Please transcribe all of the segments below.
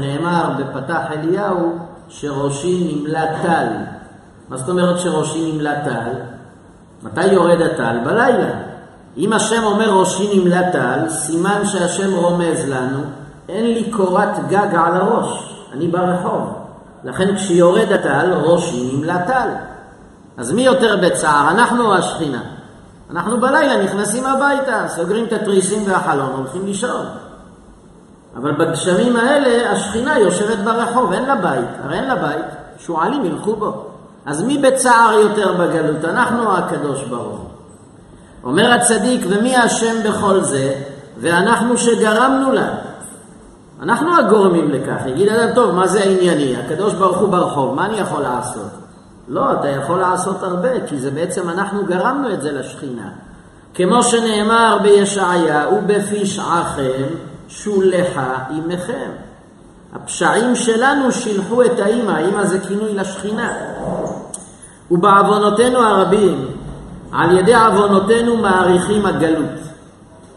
נאמר בפתח אליהו שראשי נמלא טל. מה זאת אומרת שראשי נמלא טל? מתי יורד הטל? בלילה. אם השם אומר ראשי נמלא טל, סימן שהשם רומז לנו, אין לי קורת גג על הראש, אני ברחוב. לכן כשיורד הטל, ראשי נמלא טל. אז מי יותר בצער, אנחנו או השכינה? אנחנו בלילה נכנסים הביתה, סוגרים את התריסים והחלון, הולכים לישון. אבל בגשמים האלה השכינה יושבת ברחוב, אין לה בית. הרי אין לה בית, שועלים ילכו בו. אז מי בצער יותר בגלות, אנחנו או הקדוש ברוך הוא? אומר הצדיק, ומי אשם בכל זה? ואנחנו שגרמנו לה. אנחנו הגורמים לכך. יגיד אדם, טוב, מה זה ענייני? הקדוש ברוך הוא ברחוב, מה אני יכול לעשות? לא, אתה יכול לעשות הרבה, כי זה בעצם אנחנו גרמנו את זה לשכינה. כמו שנאמר בישעיה, ובפשעכם שולחה אימכם. הפשעים שלנו שילחו את האימא, האימא זה כינוי לשכינה. ובעוונותינו הרבים, על ידי עוונותינו מעריכים הגלות.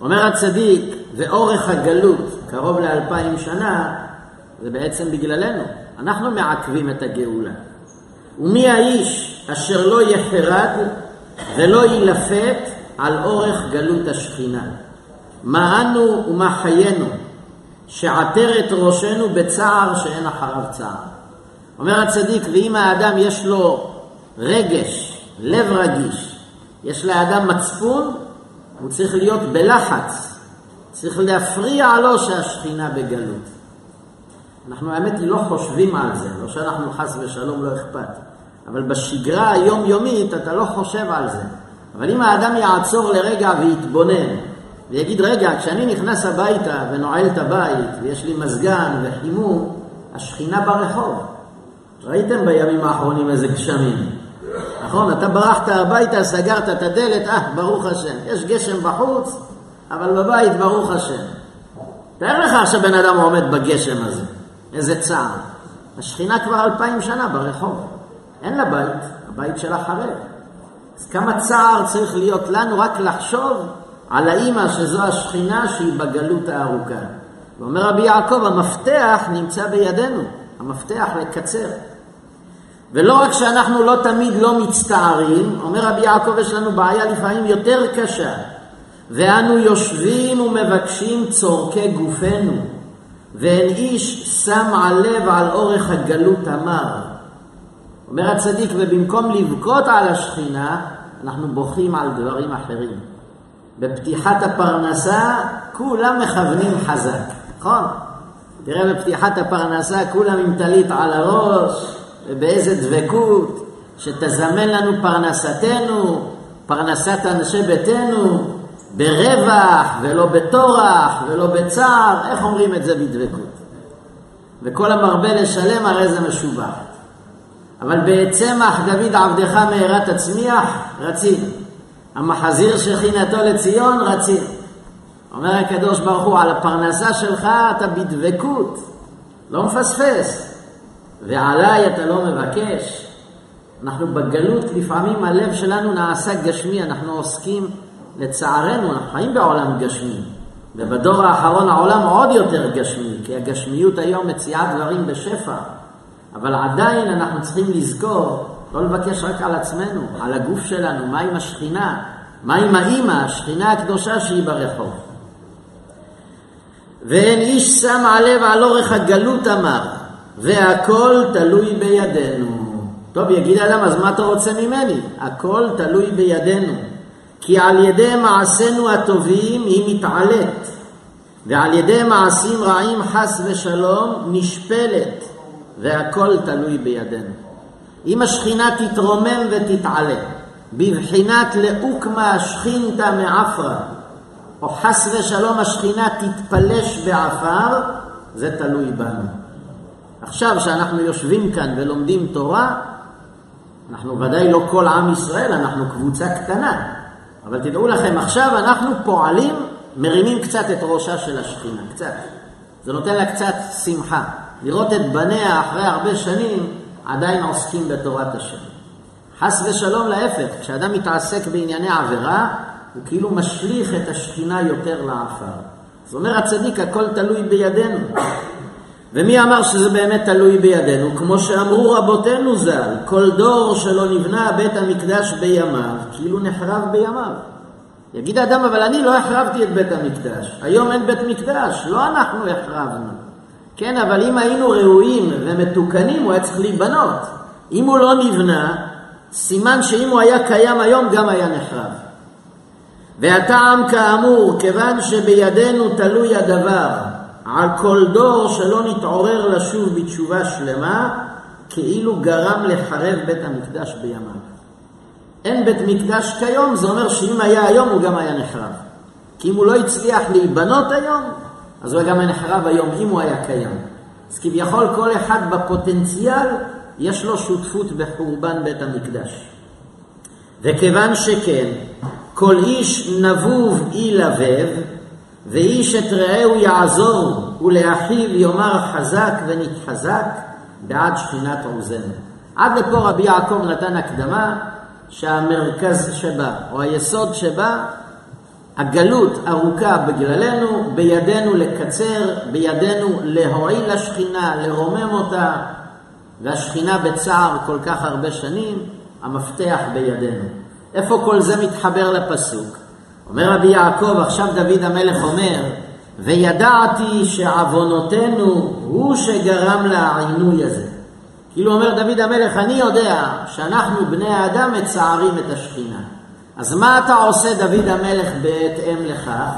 אומר הצדיק, ואורך הגלות, קרוב לאלפיים שנה, זה בעצם בגללנו. אנחנו מעכבים את הגאולה. ומי האיש אשר לא יחרד ולא יילפת על אורך גלות השכינה. מה אנו ומה חיינו, שעטר את ראשנו בצער שאין אחריו צער. אומר הצדיק, ואם האדם יש לו רגש, לב רגיש, יש לאדם מצפון, הוא צריך להיות בלחץ, צריך להפריע לו שהשכינה בגלות. אנחנו האמת היא לא חושבים על זה, לא שאנחנו חס ושלום לא אכפת, אבל בשגרה היומיומית אתה לא חושב על זה. אבל אם האדם יעצור לרגע ויתבונן, ויגיד, רגע, כשאני נכנס הביתה ונועל את הבית, ויש לי מזגן וחימום, השכינה ברחוב. ראיתם בימים האחרונים איזה גשמים. נכון, אתה ברחת הביתה, סגרת את הדלת, אה, ברוך השם. יש גשם בחוץ, אבל בבית, ברוך השם. תאר לך עכשיו בן אדם עומד בגשם הזה, איזה צער. השכינה כבר אלפיים שנה ברחוב. אין לה בית, הבית שלה חרב. אז כמה צער צריך להיות לנו רק לחשוב על האימא שזו השכינה שהיא בגלות הארוכה. ואומר רבי יעקב, המפתח נמצא בידינו, המפתח לקצר. ולא רק שאנחנו לא תמיד לא מצטערים, אומר רבי יעקב, יש לנו בעיה לפעמים יותר קשה. ואנו יושבים ומבקשים צורכי גופנו, ואין איש שם על לב על אורך הגלות המר. אומר הצדיק, ובמקום לבכות על השכינה, אנחנו בוכים על דברים אחרים. בפתיחת הפרנסה כולם מכוונים חזק, נכון? תראה בפתיחת הפרנסה כולם עם טלית על הראש ובאיזה דבקות שתזמן לנו פרנסתנו, פרנסת אנשי ביתנו, ברווח ולא בטורח ולא בצער, איך אומרים את זה בדבקות? וכל המרבה לשלם הרי זה משובח. אבל בצמח דוד עבדך מהרה תצמיח, רצינו. המחזיר שכינתו לציון רצינו. אומר הקדוש ברוך הוא, על הפרנסה שלך אתה בדבקות, לא מפספס. ועליי אתה לא מבקש. אנחנו בגלות, לפעמים הלב שלנו נעשה גשמי, אנחנו עוסקים, לצערנו, אנחנו חיים בעולם גשמי. ובדור האחרון העולם עוד יותר גשמי, כי הגשמיות היום מציעה דברים בשפע. אבל עדיין אנחנו צריכים לזכור, לא לבקש רק על עצמנו, על הגוף שלנו, מה עם השכינה, מה עם האימא, השכינה הקדושה שהיא ברחוב. ואין איש שם הלב על אורך הגלות אמר, והכל תלוי בידינו. טוב, יגיד האדם, אז מה אתה רוצה ממני? הכל תלוי בידינו. כי על ידי מעשינו הטובים היא מתעלית, ועל ידי מעשים רעים חס ושלום נשפלת. והכל תלוי בידינו. אם השכינה תתרומם ותתעלה, בבחינת לאוקמה שכינתה מעפרה, או חס ושלום השכינה תתפלש בעפר, זה תלוי בנו. עכשיו שאנחנו יושבים כאן ולומדים תורה, אנחנו ודאי לא כל עם ישראל, אנחנו קבוצה קטנה. אבל תדעו לכם, עכשיו אנחנו פועלים, מרימים קצת את ראשה של השכינה, קצת. זה נותן לה קצת שמחה. לראות את בניה אחרי הרבה שנים עדיין עוסקים בתורת השם. חס ושלום להפך, כשאדם מתעסק בענייני עבירה, הוא כאילו משליך את השכינה יותר לעפר. אז אומר הצדיק, הכל תלוי בידינו. ומי אמר שזה באמת תלוי בידינו? כמו שאמרו רבותינו ז"ל, כל דור שלא נבנה בית המקדש בימיו, כאילו נחרב בימיו. יגיד האדם, אבל אני לא החרבתי את בית המקדש. היום אין בית מקדש, לא אנחנו החרבנו. כן, אבל אם היינו ראויים ומתוקנים, הוא היה צריך להיבנות. אם הוא לא נבנה, סימן שאם הוא היה קיים היום, גם היה נחרב. והטעם כאמור, כיוון שבידינו תלוי הדבר, על כל דור שלא נתעורר לשוב בתשובה שלמה, כאילו גרם לחרב בית המקדש בימיו. אין בית מקדש כיום, זה אומר שאם היה היום הוא גם היה נחרב. כי אם הוא לא הצליח להיבנות היום, אז הוא גם היה נחרב היום אם הוא היה קיים. אז כביכול כל אחד בפוטנציאל יש לו שותפות בחורבן בית המקדש. וכיוון שכן, כל איש נבוב אי לבב, ואיש את רעהו יעזור, ולאחיו יאמר חזק ונתחזק, בעד שכינת עוזנו. עד לפה רבי יעקב נתן הקדמה שהמרכז שבה, או היסוד שבה, הגלות ארוכה בגללנו, בידינו לקצר, בידינו להועיל לשכינה, לרומם אותה, והשכינה בצער כל כך הרבה שנים, המפתח בידינו. איפה כל זה מתחבר לפסוק? אומר רבי יעקב, עכשיו דוד המלך אומר, וידעתי שעוונותינו הוא שגרם לעינוי הזה. כאילו אומר דוד המלך, אני יודע שאנחנו בני האדם מצערים את השכינה. אז מה אתה עושה דוד המלך בהתאם לכך?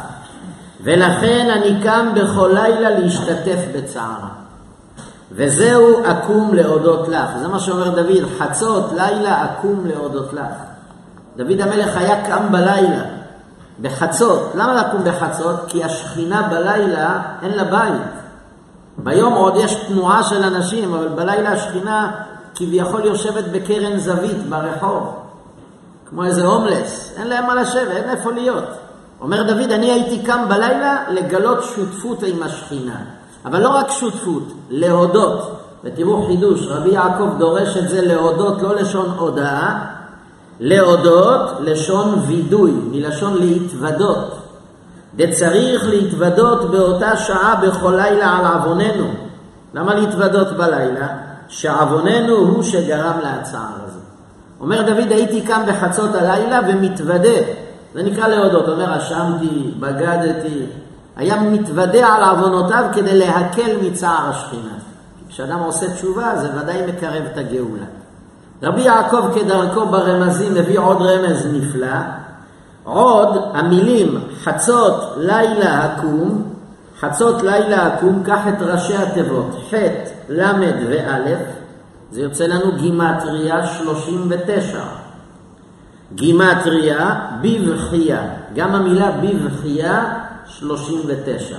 ולכן אני קם בכל לילה להשתתף בצערה. וזהו אקום להודות לך. זה מה שאומר דוד, חצות לילה אקום להודות לך. דוד המלך היה קם בלילה, בחצות. למה לקום בחצות? כי השכינה בלילה אין לה בית. ביום עוד יש תנועה של אנשים, אבל בלילה השכינה כביכול יושבת בקרן זווית ברחוב, כמו איזה הומלס, אין להם מה לשבת, אין איפה להיות. אומר דוד, אני הייתי קם בלילה לגלות שותפות עם השכינה. אבל לא רק שותפות, להודות. ותראו חידוש, רבי יעקב דורש את זה להודות, לא לשון הודאה, להודות לשון וידוי, מלשון להתוודות. וצריך להתוודות באותה שעה בכל לילה על עווננו. למה להתוודות בלילה? שעווננו הוא שגרם להצער הזה. אומר דוד, הייתי קם בחצות הלילה ומתוודה. זה נקרא להודות. אומר, אשמתי, בגדתי. היה מתוודה על עוונותיו כדי להקל מצער השכינה. כשאדם עושה תשובה, זה ודאי מקרב את הגאולה. רבי יעקב כדרכו ברמזים מביא עוד רמז נפלא. עוד המילים חצות לילה הקום, חצות לילה הקום, קח את ראשי התיבות ח', ל' וא', זה יוצא לנו גימטריה 39. גימטריה בבחייה, גם המילה בבחייה 39.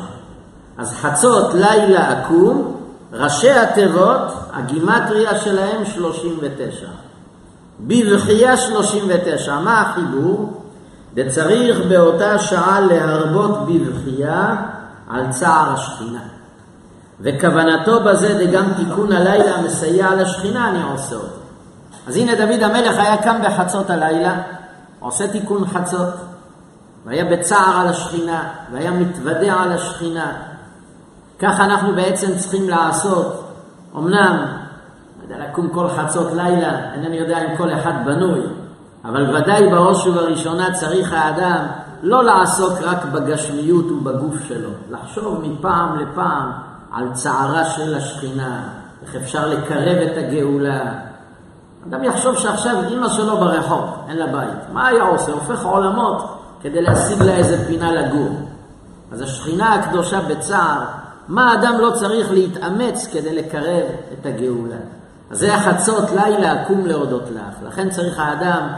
אז חצות לילה עקום, ראשי התיבות, הגימטריה שלהם 39. בבחייה 39. מה החיבור? וצריך באותה שעה להרבות בבחייה על צער השכינה. וכוונתו בזה דגם תיקון הלילה המסייע לשכינה, אני עושה אותו. אז הנה דוד המלך היה קם בחצות הלילה, עושה תיקון חצות, והיה בצער על השכינה, והיה מתוודע על השכינה. ככה אנחנו בעצם צריכים לעשות. אמנם, יודע, לקום כל חצות לילה, אינני יודע אם כל אחד בנוי, אבל ודאי בראש ובראשונה צריך האדם לא לעסוק רק בגשמיות ובגוף שלו, לחשוב מפעם לפעם על צערה של השכינה, איך אפשר לקרב את הגאולה. אדם יחשוב שעכשיו אימא שלו ברחוב, אין לה בית. מה היה עושה? הופך עולמות כדי להשיג לה איזה פינה לגור. אז השכינה הקדושה בצער, מה אדם לא צריך להתאמץ כדי לקרב את הגאולה? אז זה החצות לילה אקום להודות לך. לכן צריך האדם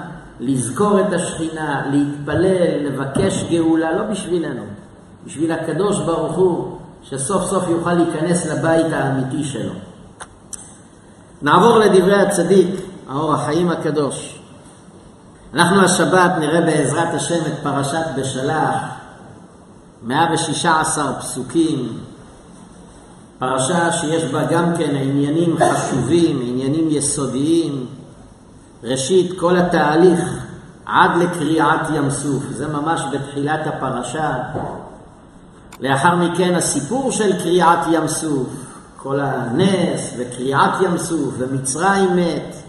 לזכור את השכינה, להתפלל, לבקש גאולה, לא בשבילנו, בשביל הקדוש ברוך הוא, שסוף סוף יוכל להיכנס לבית האמיתי שלו. נעבור לדברי הצדיק, האור החיים הקדוש. אנחנו השבת נראה בעזרת השם את פרשת בשלח, 116 פסוקים, פרשה שיש בה גם כן עניינים חשובים, עניינים יסודיים. ראשית, כל התהליך עד לקריעת ים סוף, זה ממש בתחילת הפרשה. לאחר מכן הסיפור של קריעת ים סוף, כל הנס וקריעת ים סוף ומצרים מת.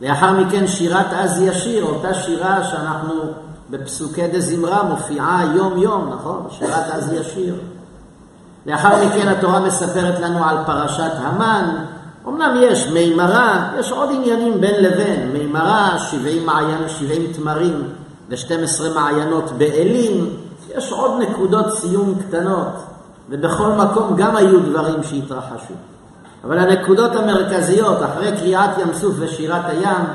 לאחר מכן שירת אז ישיר, אותה שירה שאנחנו בפסוקי דה זמרה מופיעה יום יום, נכון? שירת אז ישיר. לאחר מכן התורה מספרת לנו על פרשת המן. אמנם יש מימרה, יש עוד עניינים בין לבין. מימרה, 70 מעיין, 70 תמרים ו-12 מעיינות באלים. יש עוד נקודות סיום קטנות, ובכל מקום גם היו דברים שהתרחשו. אבל הנקודות המרכזיות, אחרי קריאת ים סוף ושירת הים,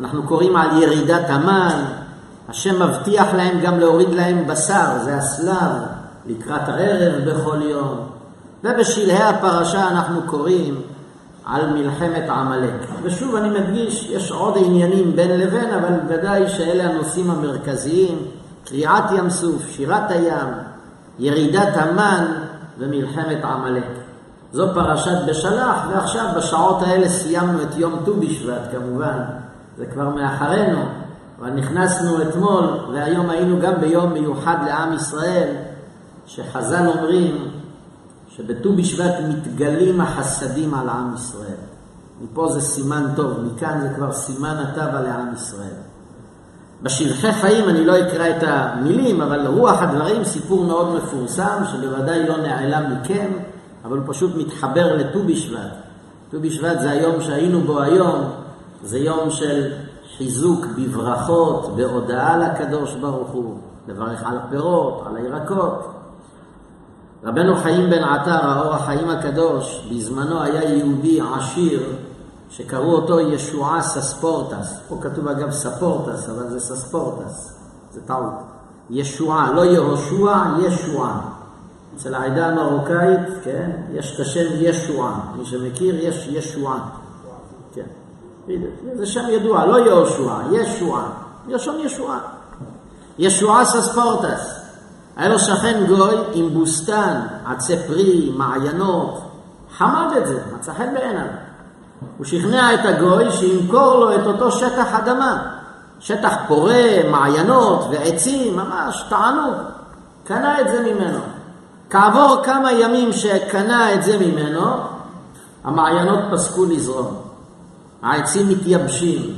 אנחנו קוראים על ירידת המן, השם מבטיח להם גם להוריד להם בשר, זה הסלב, לקראת הערב בכל יום. ובשלהי הפרשה אנחנו קוראים על מלחמת עמלק. ושוב אני מדגיש, יש עוד עניינים בין לבין, אבל ודאי שאלה הנושאים המרכזיים, קריעת ים סוף, שירת הים, ירידת המן ומלחמת עמלק. זו פרשת בשלח, ועכשיו בשעות האלה סיימנו את יום ט"ו בשבט כמובן, זה כבר מאחרינו, אבל נכנסנו אתמול, והיום היינו גם ביום מיוחד לעם ישראל, שחז"ל אומרים שבט"ו בשבט מתגלים החסדים על עם ישראל. מפה זה סימן טוב, מכאן זה כבר סימן הטבה לעם ישראל. בשבחי חיים אני לא אקרא את המילים, אבל רוח הדברים, סיפור מאוד מפורסם, שבוודאי לא נעלם מכם, אבל הוא פשוט מתחבר לט"ו בשבט. ט"ו בשבט זה היום שהיינו בו היום, זה יום של חיזוק בברכות, בהודעה לקדוש ברוך הוא, לברך על הפירות, על הירקות. רבנו חיים בן עטר, האור החיים הקדוש, בזמנו היה יהודי עשיר שקראו אותו ישועה סספורטס. פה כתוב אגב ספורטס, אבל זה סספורטס, זה טעות. ישועה, לא יהושע, ישועה. אצל העדה המרוקאית, כן, יש את השם ישועה. מי שמכיר, יש ישועה. כן, זה שם ידוע, לא יהושע, ישועה. יש שם ישועה. ישועה סספורטס. היה לו שכן גוי עם בוסתן, עצי פרי, מעיינות. חמד את זה, מצא חן בעיניו. הוא שכנע את הגוי שימכור לו את אותו שטח אדמה. שטח פורה, מעיינות ועצים, ממש תענוג. קנה את זה ממנו. כעבור כמה ימים שקנה את זה ממנו, המעיינות פסקו לזרום. העצים מתייבשים.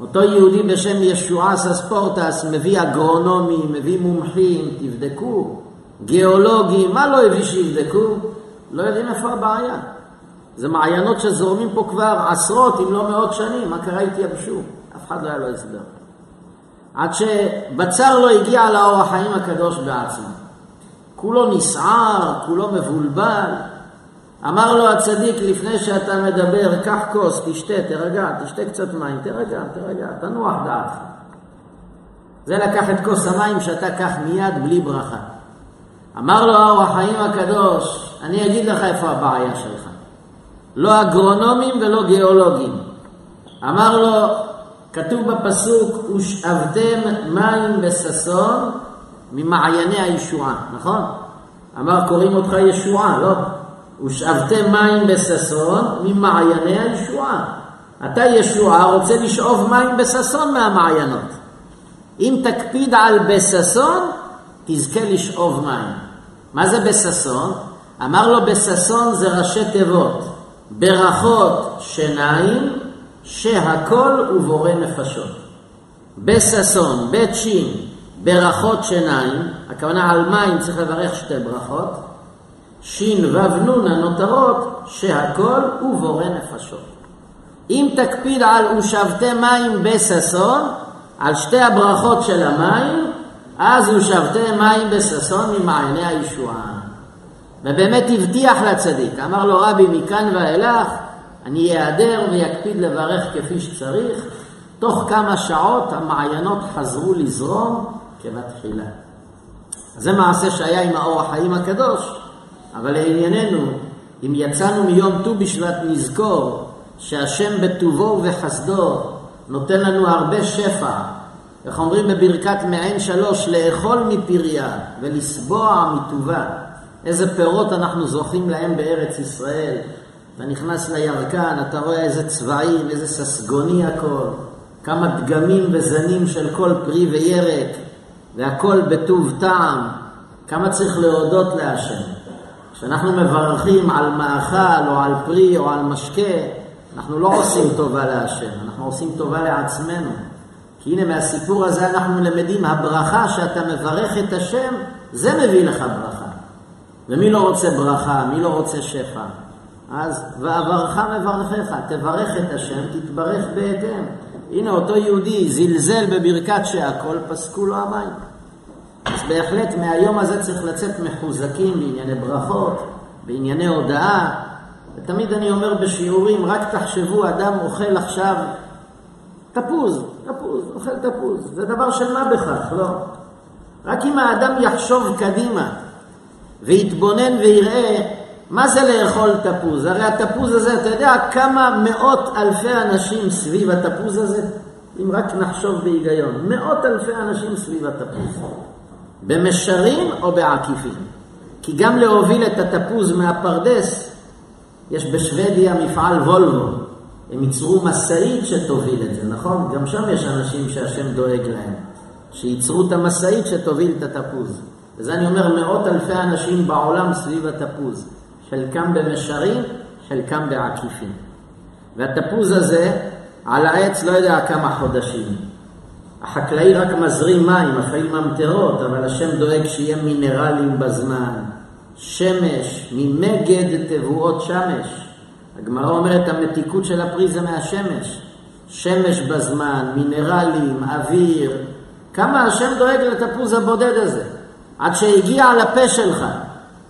אותו יהודי בשם ישועה סספורטס מביא אגרונומים, מביא מומחים, תבדקו, גיאולוגים, מה לא הביא שיבדקו? לא יודעים איפה הבעיה. זה מעיינות שזורמים פה כבר עשרות אם לא מאות שנים, מה קרה התייבשו? אף אחד לא היה לו הסבר. עד שבצר לו הגיע לאור החיים הקדוש בעצמו. כולו נסער, כולו מבולבל. אמר לו הצדיק, לפני שאתה מדבר, קח כוס, תשתה, תרגע, תשתה קצת מים, תרגע, תרגע, תנוח דעתך. זה לקח את כוס המים שאתה קח מיד בלי ברכה. אמר לו האור החיים הקדוש, אני אגיד לך איפה הבעיה שלך. לא אגרונומים ולא גיאולוגים. אמר לו, כתוב בפסוק, ושאבתם מים בששון ממעייני הישועה, נכון? אמר, קוראים אותך ישועה, לא? ושאבתם מים בששון ממעייני הישועה. אתה ישועה רוצה לשאוב מים בששון מהמעיינות. אם תקפיד על בששון, תזכה לשאוב מים. מה זה בששון? אמר לו בששון זה ראשי תיבות. ברכות שיניים, שהכל הוא בורא נפשות. בששון, בית שין, ברכות שיניים, הכוונה על מים צריך לברך שתי ברכות, שין וו נון הנותרות, שהכל הוא בורא נפשות. אם תקפיד על ושבתי מים בששון, על שתי הברכות של המים, אז ושבתי מים בששון ממעייני הישועה. ובאמת הבטיח לצדיק, אמר לו רבי מכאן ואילך, אני אעדר ויקפיד לברך כפי שצריך, תוך כמה שעות המעיינות חזרו לזרום כבתחילה. זה מעשה שהיה עם האור החיים הקדוש, אבל לענייננו, אם יצאנו מיום ט"ו בשבט נזכור שהשם בטובו ובחסדו נותן לנו הרבה שפע. איך אומרים בברכת מעין שלוש, לאכול מפריה ולסבוע מטובה. איזה פירות אנחנו זוכים להם בארץ ישראל. אתה נכנס לירקן, אתה רואה איזה צבעים, איזה ססגוני הכל, כמה דגמים וזנים של כל פרי וירק, והכל בטוב טעם. כמה צריך להודות להשם. כשאנחנו מברכים על מאכל או על פרי או על משקה, אנחנו לא עושים טובה להשם, אנחנו עושים טובה לעצמנו. כי הנה מהסיפור הזה אנחנו למדים, הברכה שאתה מברך את השם, זה מביא לך ברכה. ומי לא רוצה ברכה? מי לא רוצה שפע? אז ואברך מברכך, תברך את השם, תתברך בהתאם. הנה אותו יהודי זלזל בברכת שהכל פסקו לו המים. אז בהחלט מהיום הזה צריך לצאת מחוזקים בענייני ברכות, בענייני הודאה. ותמיד אני אומר בשיעורים, רק תחשבו, אדם אוכל עכשיו תפוז, תפוז, אוכל תפוז. זה דבר של מה בכך, לא? רק אם האדם יחשוב קדימה ויתבונן ויראה מה זה לאכול תפוז? הרי התפוז הזה, אתה יודע כמה מאות אלפי אנשים סביב התפוז הזה? אם רק נחשוב בהיגיון, מאות אלפי אנשים סביב התפוז. במישרים או בעקיפין. כי גם להוביל את התפוז מהפרדס, יש בשוודיה מפעל וולבו. הם ייצרו משאית שתוביל את זה, נכון? גם שם יש אנשים שהשם דואג להם. שייצרו את המשאית שתוביל את התפוז. וזה אני אומר מאות אלפי אנשים בעולם סביב התפוז. חלקם במישרים, חלקם בעקיפין. והתפוז הזה על העץ לא יודע כמה חודשים. החקלאי רק מזרים מים, החיים ממטרות, אבל השם דואג שיהיה מינרלים בזמן. שמש, ממגד תבואות שמש. הגמרא אומרת המתיקות של הפרי זה מהשמש. שמש בזמן, מינרלים, אוויר. כמה השם דואג לתפוז הבודד הזה. עד שהגיע לפה שלך.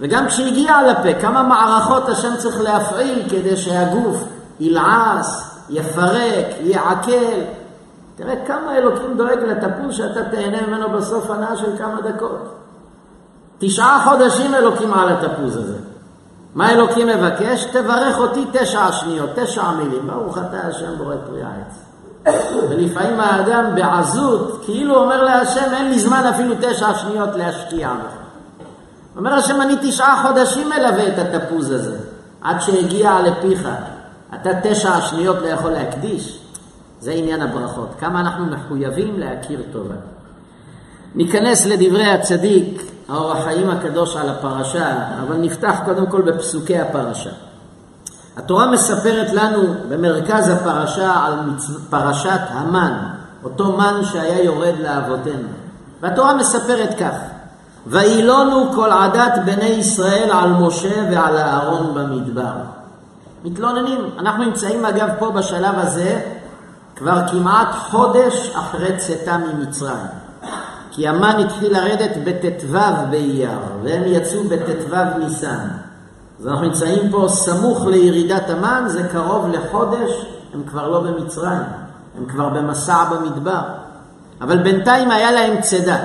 וגם כשהגיע לפה, כמה מערכות השם צריך להפעיל כדי שהגוף ילעס, יפרק, יעכל. תראה כמה אלוקים דואג לתפוז שאתה תהנה ממנו בסוף הנאה של כמה דקות. תשעה חודשים אלוקים על התפוז הזה. מה אלוקים מבקש? תברך אותי תשע שניות, תשע מילים. ברוך אתה השם בורא פרי העץ. ולפעמים האדם בעזות, כאילו אומר להשם, אין לי זמן אפילו תשע שניות להשקיע בך. אומר השם, אני תשעה חודשים מלווה את התפוז הזה, עד שהגיע לפיך. אתה תשע שניות לא יכול להקדיש? זה עניין הברכות. כמה אנחנו מחויבים להכיר טובה. ניכנס לדברי הצדיק, האור החיים הקדוש על הפרשה, אבל נפתח קודם כל בפסוקי הפרשה. התורה מספרת לנו במרכז הפרשה על. פרשת המן, אותו מן שהיה יורד לאבותינו. והתורה מספרת כך: וילונו כל עדת בני ישראל על משה ועל אהרון במדבר. מתלוננים, אנחנו נמצאים אגב פה בשלב הזה כבר כמעט חודש אחרי צאתה ממצרים. כי המן התחיל לרדת בט"ו באייר, והם יצאו בט"ו ניסן. אז אנחנו נמצאים פה סמוך לירידת המן, זה קרוב לחודש, הם כבר לא במצרים, הם כבר במסע במדבר. אבל בינתיים היה להם צידה.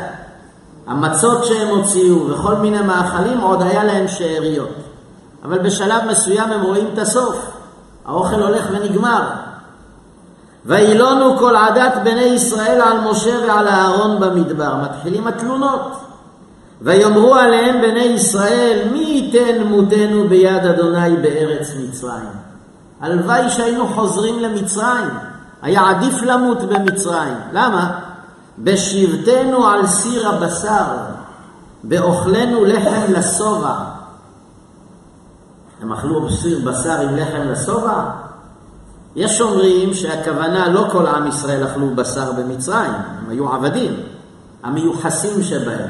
המצות שהם הוציאו וכל מיני מאכלים, עוד היה להם שאריות. אבל בשלב מסוים הם רואים את הסוף. האוכל הולך ונגמר. וילונו כל עדת בני ישראל על משה ועל אהרון במדבר. מתחילים התלונות. ויאמרו עליהם בני ישראל, מי ייתן מותנו ביד אדוני בארץ מצרים? הלוואי שהיינו חוזרים למצרים. היה עדיף למות במצרים. למה? בשבתנו על סיר הבשר, באוכלנו לחם לשובע. הם אכלו סיר בשר עם לחם לשובע? יש אומרים שהכוונה לא כל עם ישראל אכלו בשר במצרים, הם היו עבדים, המיוחסים שבהם,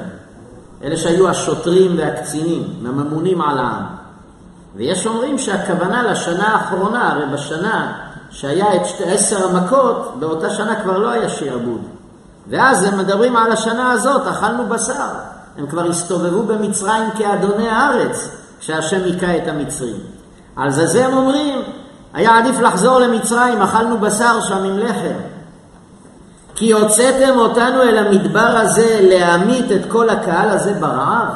אלה שהיו השוטרים והקצינים, הממונים על העם. ויש אומרים שהכוונה לשנה האחרונה, הרי בשנה שהיה את עשר המכות, באותה שנה כבר לא היה שעבוד. ואז הם מדברים על השנה הזאת, אכלנו בשר. הם כבר הסתובבו במצרים כאדוני הארץ, כשהשם היכה את המצרים. על זה זה הם אומרים, היה עדיף לחזור למצרים, אכלנו בשר שם עם לחם. כי הוצאתם אותנו אל המדבר הזה להמית את כל הקהל הזה ברעב?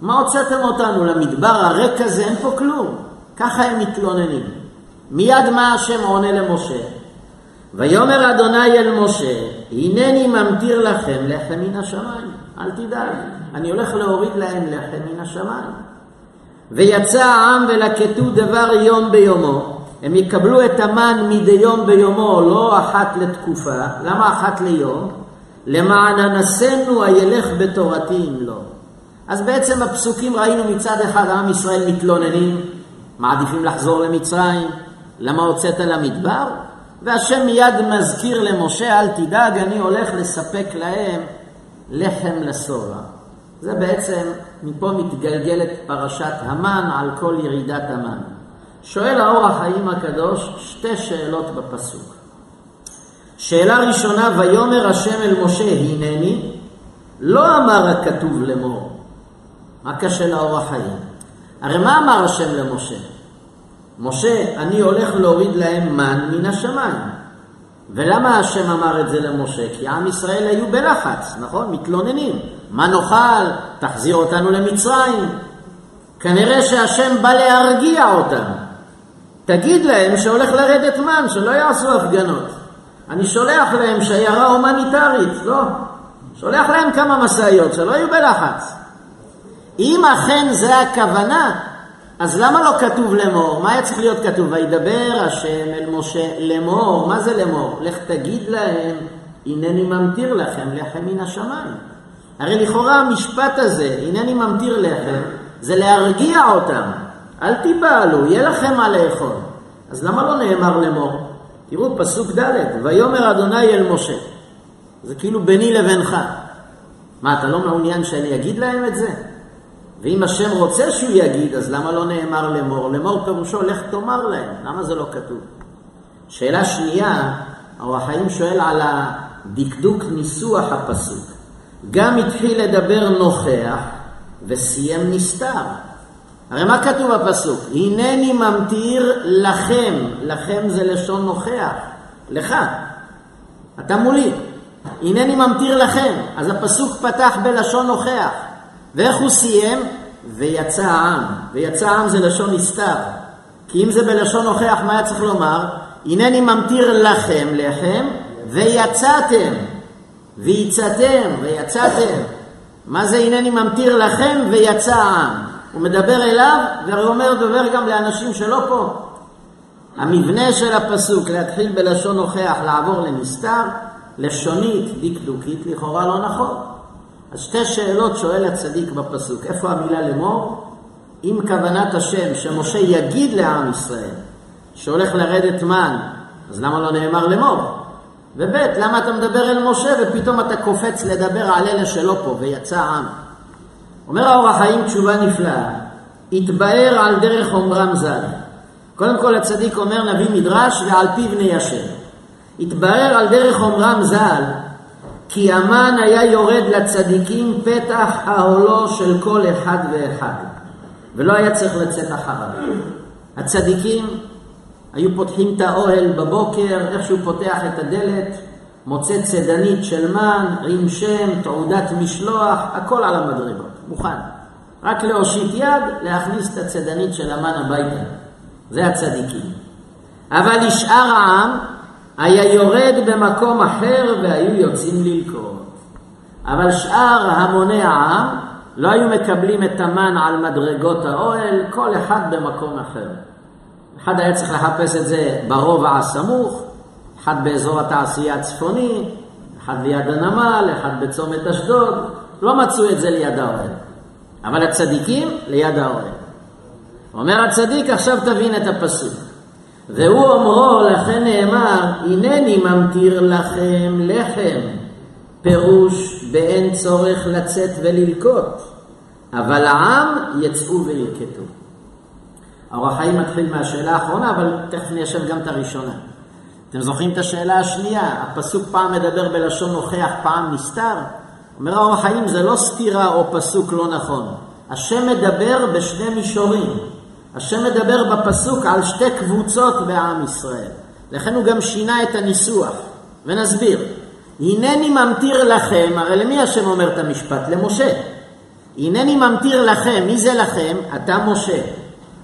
מה הוצאתם אותנו למדבר הריק הזה? אין פה כלום. ככה הם מתלוננים. מיד מה השם עונה למשה? ויאמר אדוני אל משה, הנני ממטיר לכם לחם מן השמיים. אל תדאג, אני הולך להוריד להם לחם מן השמיים. ויצא העם ולקטו דבר יום ביומו. הם יקבלו את המן מדי יום ביומו, לא אחת לתקופה. למה אחת ליום? למען אנסנו הילך בתורתי אם לא. אז בעצם בפסוקים ראינו מצד אחד עם ישראל מתלוננים, מעדיפים לחזור למצרים, למה הוצאת למדבר? והשם מיד מזכיר למשה, אל תדאג, אני הולך לספק להם לחם לשובע. זה בעצם, מפה מתגלגלת פרשת המן על כל ירידת המן. שואל האור החיים הקדוש שתי שאלות בפסוק. שאלה ראשונה, ויאמר השם אל משה, הנני, לא אמר הכתוב לאמור. מה קשה לאור החיים? הרי מה אמר השם למשה? משה, אני הולך להוריד להם מן מן השמיים. ולמה השם אמר את זה למשה? כי עם ישראל היו בלחץ, נכון? מתלוננים. מה נאכל? תחזיר אותנו למצרים. כנראה שהשם בא להרגיע אותם. תגיד להם שהולך לרדת מן, שלא יעשו הפגנות. אני שולח להם שיירה הומניטרית, לא. שולח להם כמה משאיות, שלא יהיו בלחץ. אם אכן זה הכוונה, אז למה לא כתוב לאמור? מה היה צריך להיות כתוב? וידבר השם אל משה לאמור. מה זה לאמור? לך תגיד להם, הנני ממטיר לכם לחם מן השמיים. הרי לכאורה המשפט הזה, הנני ממטיר לחם, זה להרגיע אותם. אל תיבהלו, יהיה לכם מה לאכול. אז למה לא נאמר לאמור? תראו, פסוק ד', ויאמר אדוני אל משה. זה כאילו ביני לבינך. מה, אתה לא מעוניין שאני אגיד להם את זה? ואם השם רוצה שהוא יגיד, אז למה לא נאמר לאמור? לאמור פירושו, לך תאמר להם. למה זה לא כתוב? שאלה שנייה, האור החיים שואל על הדקדוק ניסוח הפסוק. גם התחיל לדבר נוכח וסיים נסתר. הרי מה כתוב בפסוק? הנני ממטיר לכם, לכם זה לשון נוכח, לך, אתה מולי. הנני ממטיר לכם, אז הפסוק פתח בלשון נוכח. ואיך הוא סיים? ויצא העם. ויצא העם זה לשון נסתר. כי אם זה בלשון נוכח, מה היה צריך לומר? הנני ממטיר לכם לחם, ויצאתם. ויצאתם, ויצאתם. מה זה הנני ממטיר לכם ויצא העם? הוא מדבר אליו, והוא אומר, דובר גם לאנשים שלא פה. המבנה של הפסוק, להתחיל בלשון נוכח, לעבור לנסתר, לשונית, דקדוקית, לכאורה לא נכון. אז שתי שאלות שואל הצדיק בפסוק. איפה המילה לאמור? אם כוונת השם שמשה יגיד לעם ישראל שהולך לרדת מן, אז למה לא נאמר לאמור? וב' למה אתה מדבר אל משה ופתאום אתה קופץ לדבר על אלה שלא פה ויצא עם? אומר האור החיים תשובה נפלאה, התבאר על דרך אומרם ז"ל. קודם כל הצדיק אומר נביא מדרש ועל פיו ניישר. התבאר על דרך אומרם ז"ל כי המן היה יורד לצדיקים פתח העולו של כל אחד ואחד, ולא היה צריך לצאת אחריו. הצדיקים היו פותחים את האוהל בבוקר, איך שהוא פותח את הדלת, מוצא צדנית של מן, עם שם, תעודת משלוח, הכל על המדרגות, מוכן. רק להושיט יד, להכניס את הצדנית של המן הביתה. זה הצדיקים. אבל לשאר העם, היה יורד במקום אחר והיו יוצאים ללקוט. אבל שאר המוני העם לא היו מקבלים את המן על מדרגות האוהל, כל אחד במקום אחר. אחד היה צריך לחפש את זה ברובע הסמוך, אחד באזור התעשייה הצפוני, אחד ליד הנמל, אחד בצומת אשדוד, לא מצאו את זה ליד האוהל. אבל הצדיקים ליד האוהל. אומר הצדיק, עכשיו תבין את הפסוק. והוא אומרו, לכן נאמר, הנני ממטיר לכם לחם. פירוש באין צורך לצאת וללקוט, אבל העם יצאו וילקטו. האור החיים מתחיל מהשאלה האחרונה, אבל תכף ניישב גם את הראשונה. אתם זוכרים את השאלה השנייה? הפסוק פעם מדבר בלשון נוכח, פעם נסתר. אומר האור החיים, זה לא סתירה או פסוק לא נכון. השם מדבר בשני מישורים. השם מדבר בפסוק על שתי קבוצות בעם ישראל. לכן הוא גם שינה את הניסוח. ונסביר. הנני ממטיר לכם, הרי למי השם אומר את המשפט? למשה. הנני ממטיר לכם, מי זה לכם? אתה משה.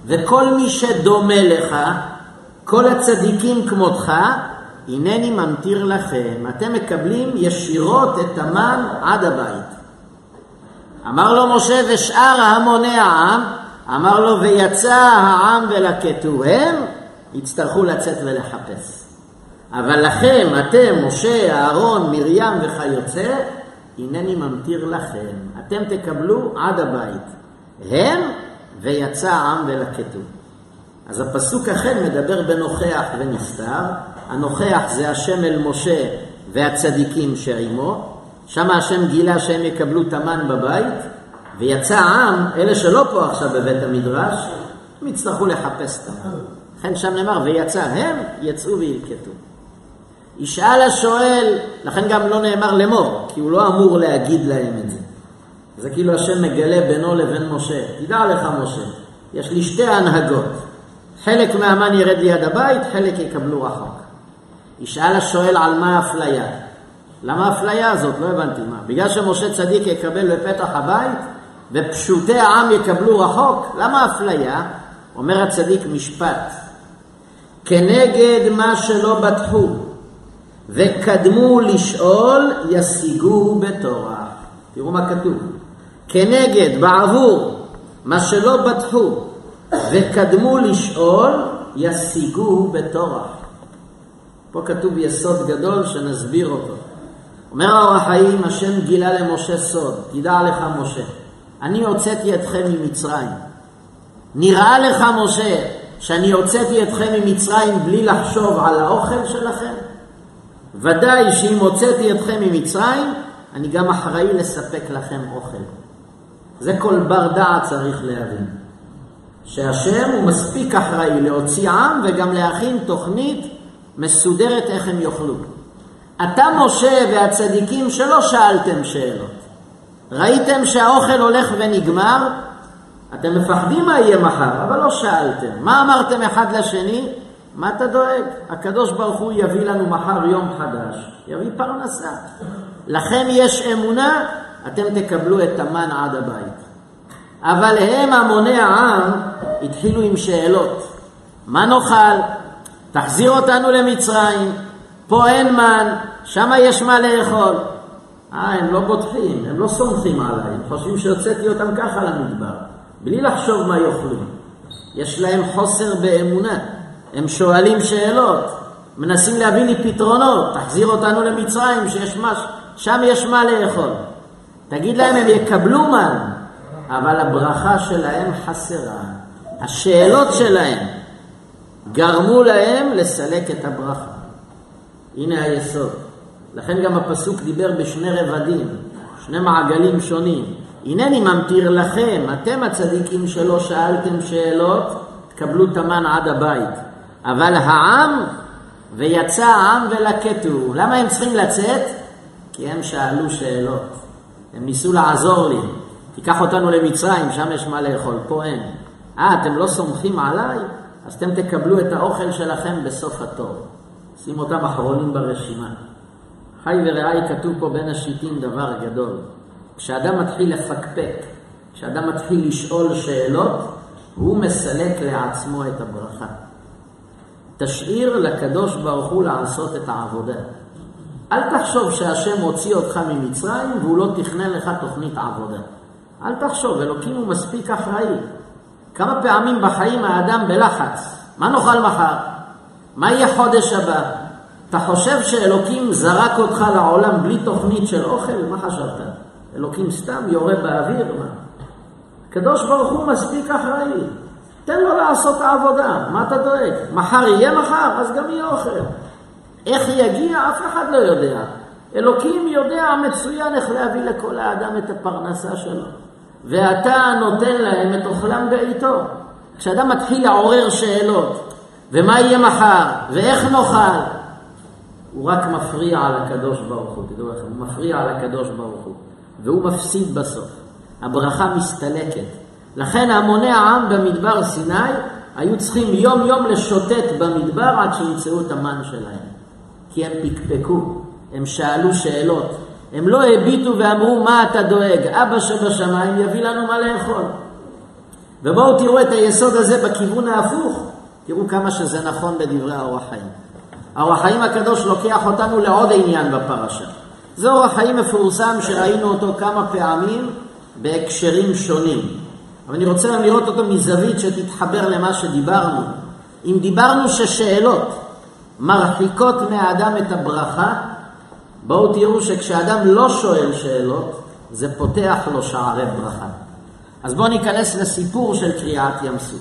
וכל מי שדומה לך, כל הצדיקים כמותך, הנני ממטיר לכם. אתם מקבלים ישירות את המן עד הבית. אמר לו משה ושאר המוני העם, אמר לו, ויצא העם ולקטוהם, יצטרכו לצאת ולחפש. אבל לכם, אתם, משה, אהרון, מרים וכיוצא, הנני ממטיר לכם, אתם תקבלו עד הבית. הם ויצא העם ולקטו. אז הפסוק אכן מדבר בנוכח ונסתר, הנוכח זה השם אל משה והצדיקים שעימו, שם השם גילה שהם יקבלו תמן בבית, ויצא העם, אלה שלא פה עכשיו בבית המדרש, הם יצטרכו לחפש תמן. לכן שם נאמר, ויצא הם, יצאו וילקטו. ישאל השואל, לכן גם לא נאמר לאמור, כי הוא לא אמור להגיד להם את זה. זה כאילו השם מגלה בינו לבין משה. תדע לך משה, יש לי שתי הנהגות. חלק מהמן ירד ליד הבית, חלק יקבלו רחוק. ישאל השואל על מה האפליה. למה האפליה הזאת? לא הבנתי מה. בגלל שמשה צדיק יקבל בפתח הבית ופשוטי העם יקבלו רחוק? למה האפליה? אומר הצדיק משפט. כנגד מה שלא בטחו וקדמו לשאול ישיגו בתורה. תראו מה כתוב. כנגד, בעבור, מה שלא בטחו וקדמו לשאול ישיגו בתורה. פה כתוב יסוד גדול שנסביר אותו. אומר האור החיים, השם גילה למשה סוד, תדע לך משה, אני הוצאתי אתכם ממצרים. נראה לך משה שאני הוצאתי אתכם ממצרים בלי לחשוב על האוכל שלכם? ודאי שאם הוצאתי אתכם ממצרים, אני גם אחראי לספק לכם אוכל. זה כל בר דעת צריך להבין. שהשם הוא מספיק אחראי להוציא עם וגם להכין תוכנית מסודרת איך הם יאכלו. אתה משה והצדיקים שלא שאלתם שאלות. ראיתם שהאוכל הולך ונגמר, אתם מפחדים מה יהיה מחר, אבל לא שאלתם. מה אמרתם אחד לשני? מה אתה דואג? הקדוש ברוך הוא יביא לנו מחר יום חדש, יביא פרנסה. לכם יש אמונה, אתם תקבלו את המן עד הבית. אבל הם, המוני העם, התחילו עם שאלות. מה נאכל? תחזיר אותנו למצרים, פה אין מן, שם יש מה לאכול. אה, הם לא בוטחים, הם לא סומכים עליי, הם חושבים שהוצאתי אותם ככה למדבר, בלי לחשוב מה יאכלו. יש להם חוסר באמונה, הם שואלים שאלות, מנסים להביא לי פתרונות, תחזיר אותנו למצרים, שיש מש... שם יש מה לאכול. תגיד להם, הם יקבלו מן, אבל הברכה שלהם חסרה. השאלות שלהם גרמו להם לסלק את הברכה. הנה היסוד. לכן גם הפסוק דיבר בשני רבדים, שני מעגלים שונים. הנני ממטיר לכם, אתם הצדיקים שלא שאלתם שאלות, תקבלו תמן עד הבית. אבל העם, ויצא העם ולקטו. למה הם צריכים לצאת? כי הם שאלו שאלות. הם ניסו לעזור לי. תיקח אותנו למצרים, שם יש מה לאכול, פה אין. אה, אתם לא סומכים עליי? אז אתם תקבלו את האוכל שלכם בסוף התור. שים אותם אחרונים ברשימה. חי ורעי כתוב פה בין השיטים דבר גדול. כשאדם מתחיל לפקפק, כשאדם מתחיל לשאול שאלות, הוא מסלק לעצמו את הברכה. תשאיר לקדוש ברוך הוא לעשות את העבודה. אל תחשוב שהשם הוציא אותך ממצרים והוא לא תכנן לך תוכנית עבודה. אל תחשוב, אלוקים הוא מספיק אחראי. כמה פעמים בחיים האדם בלחץ, מה נאכל מחר? מה יהיה חודש הבא? אתה חושב שאלוקים זרק אותך לעולם בלי תוכנית של אוכל? מה חשבת? אלוקים סתם יורה באוויר? מה? הקדוש ברוך הוא מספיק אחראי. תן לו לעשות את העבודה, מה אתה דואג? מחר יהיה מחר, אז גם יהיה אוכל. איך יגיע, אף אחד לא יודע. אלוקים יודע מצוין איך להביא לכל האדם את הפרנסה שלו. ואתה נותן להם את אוכלם בעיתו. כשאדם מתחיל לעורר שאלות, ומה יהיה מחר, ואיך נאכל, הוא רק מפריע על הקדוש ברוך הוא, תדעו לכם, הוא מפריע על הקדוש ברוך הוא, והוא מפסיד בסוף. הברכה מסתלקת. לכן המוני העם במדבר סיני היו צריכים יום יום לשוטט במדבר עד שימצאו את המן שלהם. כי הם פקפקו, הם שאלו שאלות, הם לא הביטו ואמרו מה אתה דואג, אבא שבשמיים יביא לנו מה לאכול. ובואו תראו את היסוד הזה בכיוון ההפוך, תראו כמה שזה נכון בדברי האור החיים. האור החיים הקדוש לוקח אותנו לעוד עניין בפרשה. זה אור החיים מפורסם שראינו אותו כמה פעמים בהקשרים שונים. אבל אני רוצה לראות אותו מזווית שתתחבר למה שדיברנו. אם דיברנו ששאלות מרחיקות מהאדם את הברכה, בואו תראו שכשאדם לא שואל שאלות, זה פותח לו שערי ברכה. אז בואו ניכנס לסיפור של קריעת ים סוף.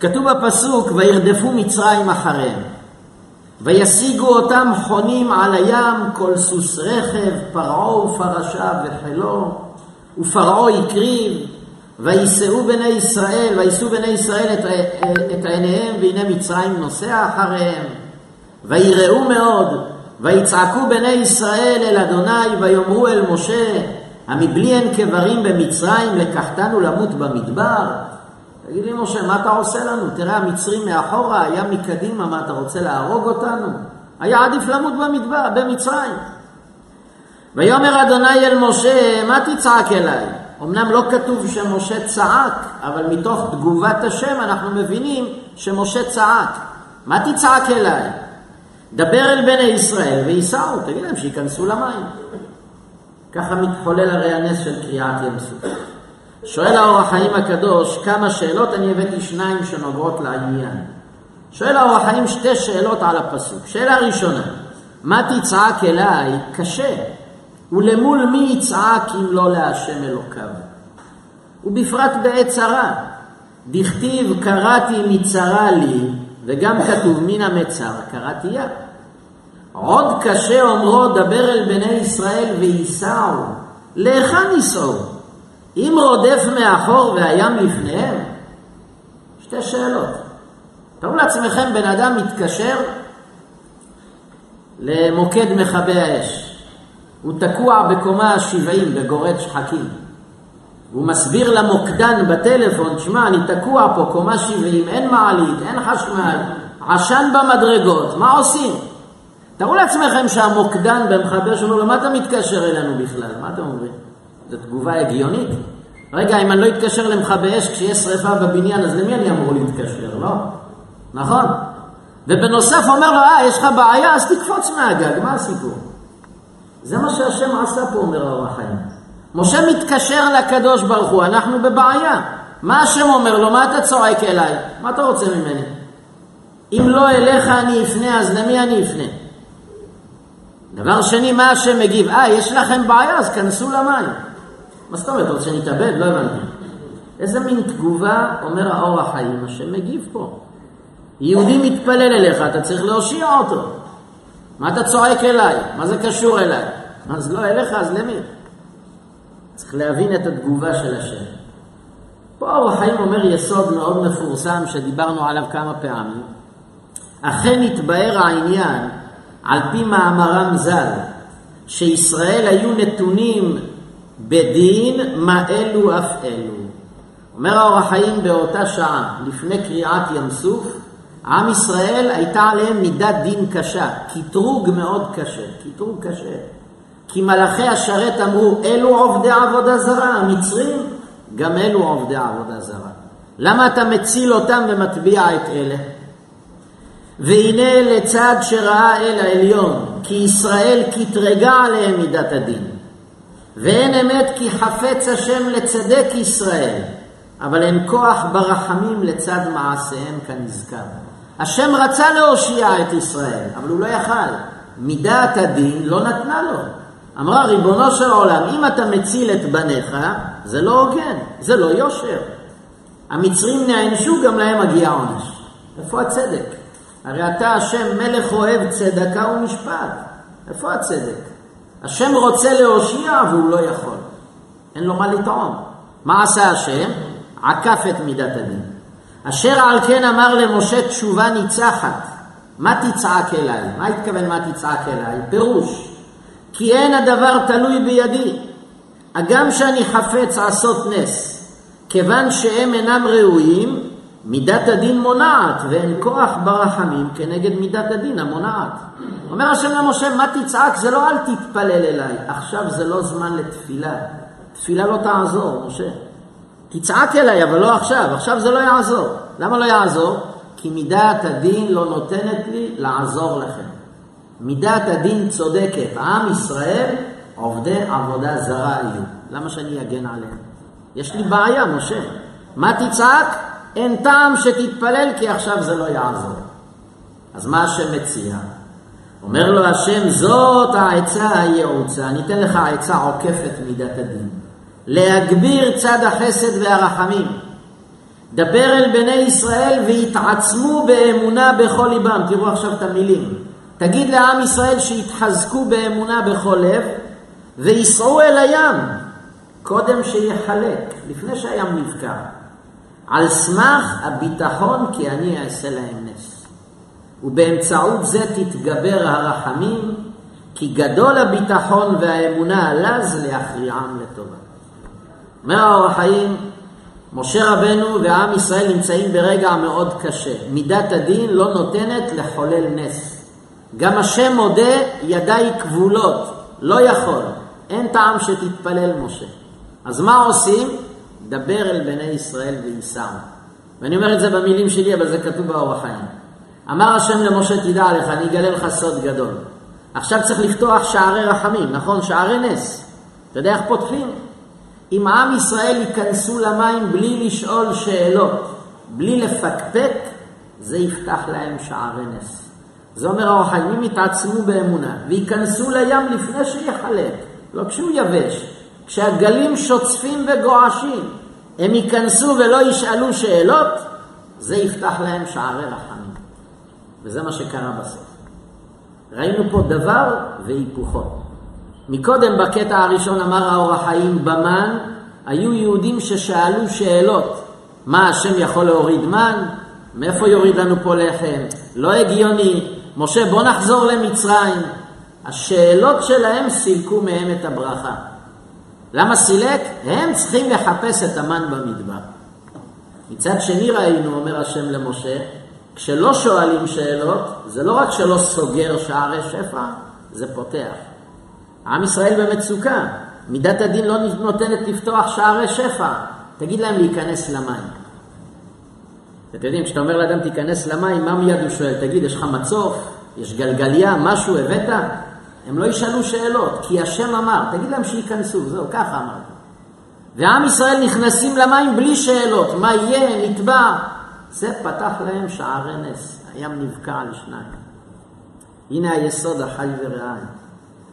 כתוב בפסוק, וירדפו מצרים אחריהם, וישיגו אותם חונים על הים, כל סוס רכב, פרעה ופרשה וחילו, ופרעה הקריב, ויישאו בני ישראל, ויישאו בני ישראל את, את עיניהם, והנה מצרים נוסע אחריהם, ויראו מאוד, ויצעקו בני ישראל אל אדוני, ויאמרו אל משה, המבלי הן קברים במצרים, לקחתנו למות במדבר? תגיד לי, משה, מה אתה עושה לנו? תראה, המצרים מאחורה, היה מקדימה, מה אתה רוצה להרוג אותנו? היה עדיף למות במדבר, במצרים. ויאמר אדוני אל משה, מה תצעק אליי? אמנם לא כתוב שמשה צעק, אבל מתוך תגובת השם אנחנו מבינים שמשה צעק. מה תצעק אליי? דבר אל בני ישראל וייסעו, תגיד להם שייכנסו למים. ככה מתחולל הרי הנס של קריעת ים סוף. שואל האור החיים הקדוש כמה שאלות, אני הבאתי שניים שנוגעות לעניין. שואל האור החיים שתי שאלות על הפסוק. שאלה ראשונה, מה תצעק אליי? קשה. ולמול מי יצעק אם לא להשם אלוקיו? ובפרט בעת צרה. דכתיב קראתי מצרה לי, וגם כתוב מן המצר קראתי יה. עוד קשה אומרו דבר אל בני ישראל וייסעו, להיכן ייסעו? אם רודף מאחור והים לפניהם? שתי שאלות. תראו לעצמכם, בן אדם מתקשר למוקד מכבי האש. הוא תקוע בקומה ה-70 בגורד שחקים. הוא מסביר למוקדן בטלפון, שמע, אני תקוע פה, קומה 70, אין מעלית, אין חשמל, עשן במדרגות, מה עושים? תארו לעצמכם שהמוקדן במכבי אש אומר לו, מה אתה מתקשר אלינו בכלל? מה אתם אומרים? זו תגובה הגיונית. רגע, אם אני לא אתקשר למכבי אש כשיש שריפה בבניין, אז למי אני אמור להתקשר, לא? נכון? ובנוסף אומר לו, אה, יש לך בעיה, אז תקפוץ מהגג, מה הסיפור? זה מה שהשם עשה פה, אומר האור החיים. משה מתקשר לקדוש ברוך הוא, אנחנו בבעיה. מה השם אומר לו? מה אתה צועק אליי? מה אתה רוצה ממני? אם לא אליך אני אפנה, אז למי אני אפנה? דבר שני, מה השם מגיב? אה, יש לכם בעיה, אז כנסו למים. מה זאת אומרת, רוצה שנתאבד? לא הבנתי. איזה מין תגובה אומר האור החיים, השם מגיב פה. יהודי מתפלל אליך, אתה צריך להושיע אותו. מה אתה צועק אליי? מה זה קשור אליי? אז לא אליך, אז למי? צריך להבין את התגובה של השם. פה האור החיים אומר יסוד מאוד מפורסם שדיברנו עליו כמה פעמים. אכן התבאר העניין על פי מאמרם ז"ל, שישראל היו נתונים בדין מה אלו אף אלו. אומר האור החיים באותה שעה, לפני קריעת ים סוף, עם ישראל הייתה עליהם מידת דין קשה, קטרוג מאוד קשה, קטרוג קשה. כי מלאכי השרת אמרו, אלו עובדי עבודה זרה, המצרים, גם אלו עובדי עבודה זרה. למה אתה מציל אותם ומטביע את אלה? והנה לצד שראה אל העליון, כי ישראל קטרגה עליהם מידת הדין. ואין אמת כי חפץ השם לצדק ישראל, אבל אין כוח ברחמים לצד מעשיהם כנזכר. השם רצה להושיע את ישראל, אבל הוא לא יכל. מידת הדין לא נתנה לו. אמרה, ריבונו של עולם, אם אתה מציל את בניך, זה לא הוגן, זה לא יושר. המצרים נענשו, גם להם מגיע עונש. איפה הצדק? הרי אתה השם מלך אוהב צדקה ומשפט. איפה הצדק? השם רוצה להושיע והוא לא יכול. אין לו מה לטעום. מה עשה השם? עקף את מידת הדין. אשר על כן אמר למשה תשובה ניצחת. מה תצעק אליי? מה התכוון מה תצעק אליי? פירוש. כי אין הדבר תלוי בידי. הגם שאני חפץ לעשות נס, כיוון שהם אינם ראויים, מידת הדין מונעת, ואין כוח ברחמים כנגד מידת הדין המונעת. אומר השם למשה, מה תצעק? זה לא אל תתפלל אליי, עכשיו זה לא זמן לתפילה. תפילה לא תעזור, משה. תצעק אליי, אבל לא עכשיו, עכשיו זה לא יעזור. למה לא יעזור? כי מידת הדין לא נותנת לי לעזור לכם. מידת הדין צודקת. עם ישראל עובדי עבודה זרה יהיו. למה שאני אגן עליהם? יש לי בעיה, משה. מה תצעק? אין טעם שתתפלל כי עכשיו זה לא יעזור. אז מה השם מציע? אומר לו השם, זאת העצה הייעוצה, אני אתן לך עצה עוקפת מידת הדין. להגביר צד החסד והרחמים. דבר אל בני ישראל ויתעצמו באמונה בכל ליבם. תראו עכשיו את המילים. תגיד לעם ישראל שיתחזקו באמונה בכל לב וייסעו אל הים קודם שיחלק, לפני שהים נבקע. על סמך הביטחון כי אני אעשה להם נס. ובאמצעות זה תתגבר הרחמים, כי גדול הביטחון והאמונה הלז להכריעם לטובה. אומר האור החיים, משה רבנו ועם ישראל נמצאים ברגע מאוד קשה. מידת הדין לא נותנת לחולל נס. גם השם מודה, ידיי כבולות, לא יכול. אין טעם שתתפלל משה. אז מה עושים? דבר אל בני ישראל וייסעו. ואני אומר את זה במילים שלי, אבל זה כתוב באור החיים. אמר השם למשה, תדע לך, אני אגלה לך סוד גדול. עכשיו צריך לפתוח שערי רחמים, נכון? שערי נס. אתה יודע איך פותחים? אם עם ישראל ייכנסו למים בלי לשאול שאלות, בלי לפקפק, זה יפתח להם שערי נס. זה אומר האור החיים, אם יתעצמו באמונה וייכנסו לים לפני שיחלק, לא כשהוא יבש, כשהגלים שוצפים וגועשים, הם ייכנסו ולא ישאלו שאלות, זה יפתח להם שערי רחמים. וזה מה שקרה בסוף. ראינו פה דבר והיפוכו. מקודם בקטע הראשון אמר האור החיים במן, היו יהודים ששאלו שאלות. מה, השם יכול להוריד מן? מאיפה יוריד לנו פה לחם? לא הגיוני. משה, בוא נחזור למצרים. השאלות שלהם סילקו מהם את הברכה. למה סילק? הם צריכים לחפש את המן במדבר. מצד שני ראינו, אומר השם למשה, כשלא שואלים שאלות, זה לא רק שלא סוגר שערי שפע, זה פותח. עם ישראל במצוקה, מידת הדין לא נותנת לפתוח שערי שפע, תגיד להם להיכנס למים. אתם יודעים, כשאתה אומר לאדם תיכנס למים, מה מיד הוא שואל? תגיד, יש לך מצוף? יש גלגליה? משהו הבאת? הם לא ישאלו שאלות, כי השם אמר, תגיד להם שייכנסו, זהו, ככה אמרת. ועם ישראל נכנסים למים בלי שאלות, מה יהיה, נטבע. זה פתח להם שערי נס, הים נבקע על שניים. הנה היסוד החי וריאלי.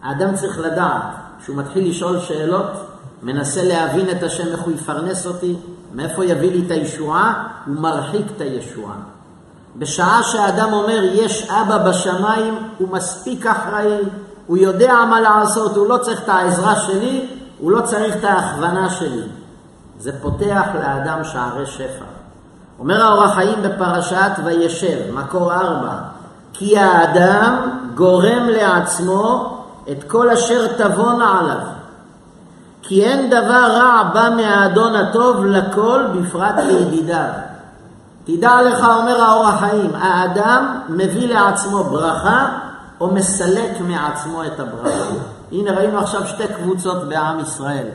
האדם צריך לדעת, כשהוא מתחיל לשאול שאלות, מנסה להבין את השם, איך הוא יפרנס אותי, מאיפה יביא לי את הישועה, הוא מרחיק את הישועה. בשעה שהאדם אומר, יש אבא בשמיים, הוא מספיק אחראי, הוא יודע מה לעשות, הוא לא צריך את העזרה שלי, הוא לא צריך את ההכוונה שלי. זה פותח לאדם שערי שפע. אומר האור החיים בפרשת וישב, מקור ארבע, כי האדם גורם לעצמו את כל אשר תבונה עליו. כי אין דבר רע בא מהאדון הטוב לכל, בפרט לידידיו. תדע לך, אומר האור החיים, האדם מביא לעצמו ברכה או מסלק מעצמו את הברכה. הנה ראינו עכשיו שתי קבוצות בעם ישראל.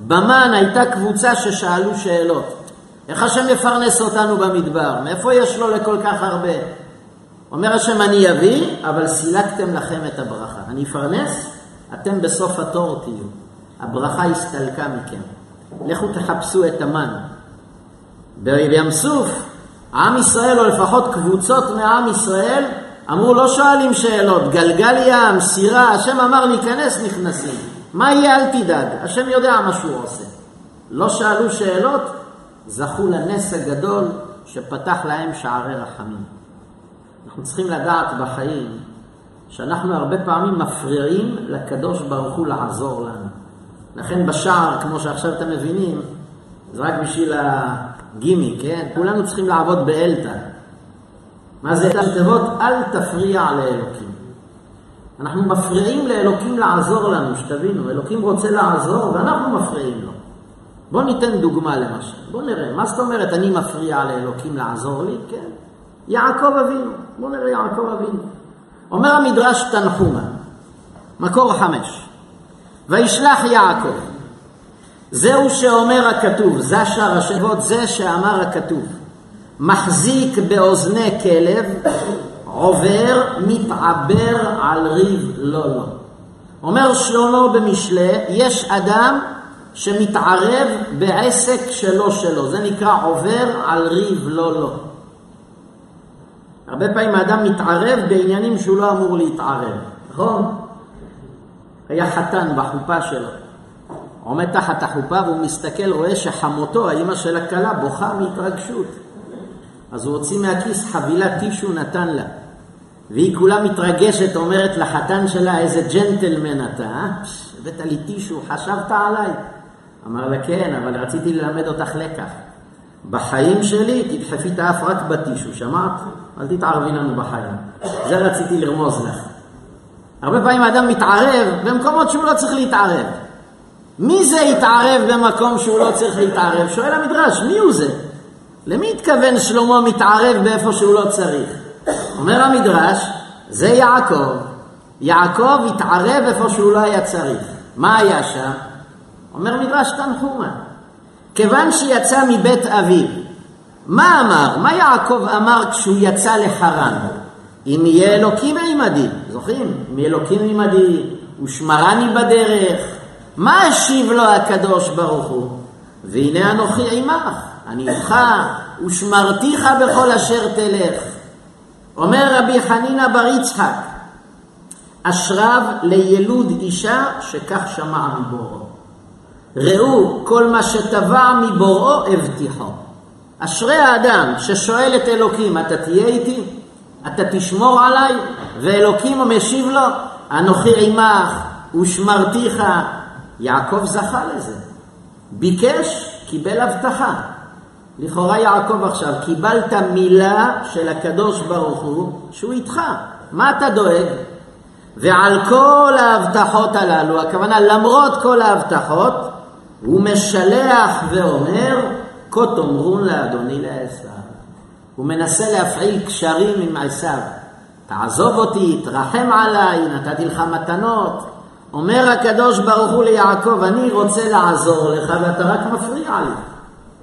במן הייתה קבוצה ששאלו שאלות. איך השם יפרנס אותנו במדבר? מאיפה יש לו לכל כך הרבה? אומר השם, אני אביא, אבל סילקתם לכם את הברכה. אני אפרנס, אתם בסוף התור תהיו. הברכה הסתלקה מכם. לכו תחפשו את המן. בים סוף, עם ישראל, או לפחות קבוצות מעם ישראל, אמרו, לא שואלים שאלות, גלגל ים, סירה, השם אמר להיכנס, נכנסים. מה יהיה, אל תדאג, השם יודע מה שהוא עושה. לא שאלו שאלות, זכו לנס הגדול שפתח להם שערי רחמים. אנחנו צריכים לדעת בחיים שאנחנו הרבה פעמים מפריעים לקדוש ברוך הוא לעזור לנו. לכן בשער, כמו שעכשיו אתם מבינים, זה רק בשביל הגימי, כן? כולנו צריכים לעבוד באלתא. מה זה תיבות? אל תפריע לאלוקים. אנחנו מפריעים לאלוקים לעזור לנו, שתבינו, אלוקים רוצה לעזור ואנחנו מפריעים לו. בואו ניתן דוגמה למשל, בואו נראה, מה זאת אומרת אני מפריע לאלוקים לעזור לי? כן, יעקב אבינו, בואו נראה יעקב אבינו. אומר המדרש תנחומה, מקור חמש, וישלח יעקב, זהו שאומר הכתוב, זה ראשי תיבות, זה שאמר הכתוב, מחזיק באוזני כלב, עובר, מתעבר על ריב לא לא. אומר שלמה במשלי, יש אדם שמתערב בעסק שלו שלו, זה נקרא עובר על ריב לא לא. הרבה פעמים האדם מתערב בעניינים שהוא לא אמור להתערב, נכון? היה חתן בחופה שלו, עומד תחת החופה והוא מסתכל, רואה שחמותו, האימא של הכלה, בוכה מהתרגשות. אז הוא הוציא מהכיס חבילת טישו נתן לה. והיא כולה מתרגשת, אומרת לחתן שלה, איזה ג'נטלמן אתה, אה? הבאת לי טישו, חשבת עליי? אמר לה, כן, אבל רציתי ללמד אותך לקח. בחיים שלי תדחפי את האף רק בטישו, שמעת? אל תתערבי לנו בחיים. זה רציתי לרמוז לך. הרבה פעמים האדם מתערב במקומות שהוא לא צריך להתערב. מי זה יתערב במקום שהוא לא צריך להתערב? שואל המדרש, מי הוא זה? למי התכוון שלמה מתערב באיפה שהוא לא צריך? אומר המדרש, זה יעקב. יעקב התערב איפה שהוא לא היה צריך. מה היה שם? אומר מדרש תנחומה. כיוון שיצא מבית אביו, מה אמר? מה יעקב אמר כשהוא יצא לחרן? אם יהיה אלוקים עמדי, זוכרים? אם יהיה אלוקים עמדי, ושמרני בדרך. מה השיב לו הקדוש ברוך הוא? והנה אנוכי עמך, אני איתך, ושמרתיך בכל אשר תלך. אומר רבי חנינא בר יצחק, אשריו לילוד אישה שכך שמע מבוראו. ראו, כל מה שטבע מבוראו הבטיחו. אשרי האדם ששואל את אלוקים, אתה תהיה איתי? אתה תשמור עליי? ואלוקים משיב לו, אנוכי עמך ושמרתיך. יעקב זכה לזה. ביקש, קיבל הבטחה. לכאורה יעקב עכשיו, קיבלת מילה של הקדוש ברוך הוא שהוא איתך. מה אתה דואג? ועל כל ההבטחות הללו, הכוונה למרות כל ההבטחות, הוא משלח ואומר, כה תאמרון לאדוני לעשו. הוא מנסה להפעיל קשרים עם עשיו. תעזוב אותי, תרחם עליי, נתתי לך מתנות. אומר הקדוש ברוך הוא ליעקב, אני רוצה לעזור לך ואתה רק מפריע לי.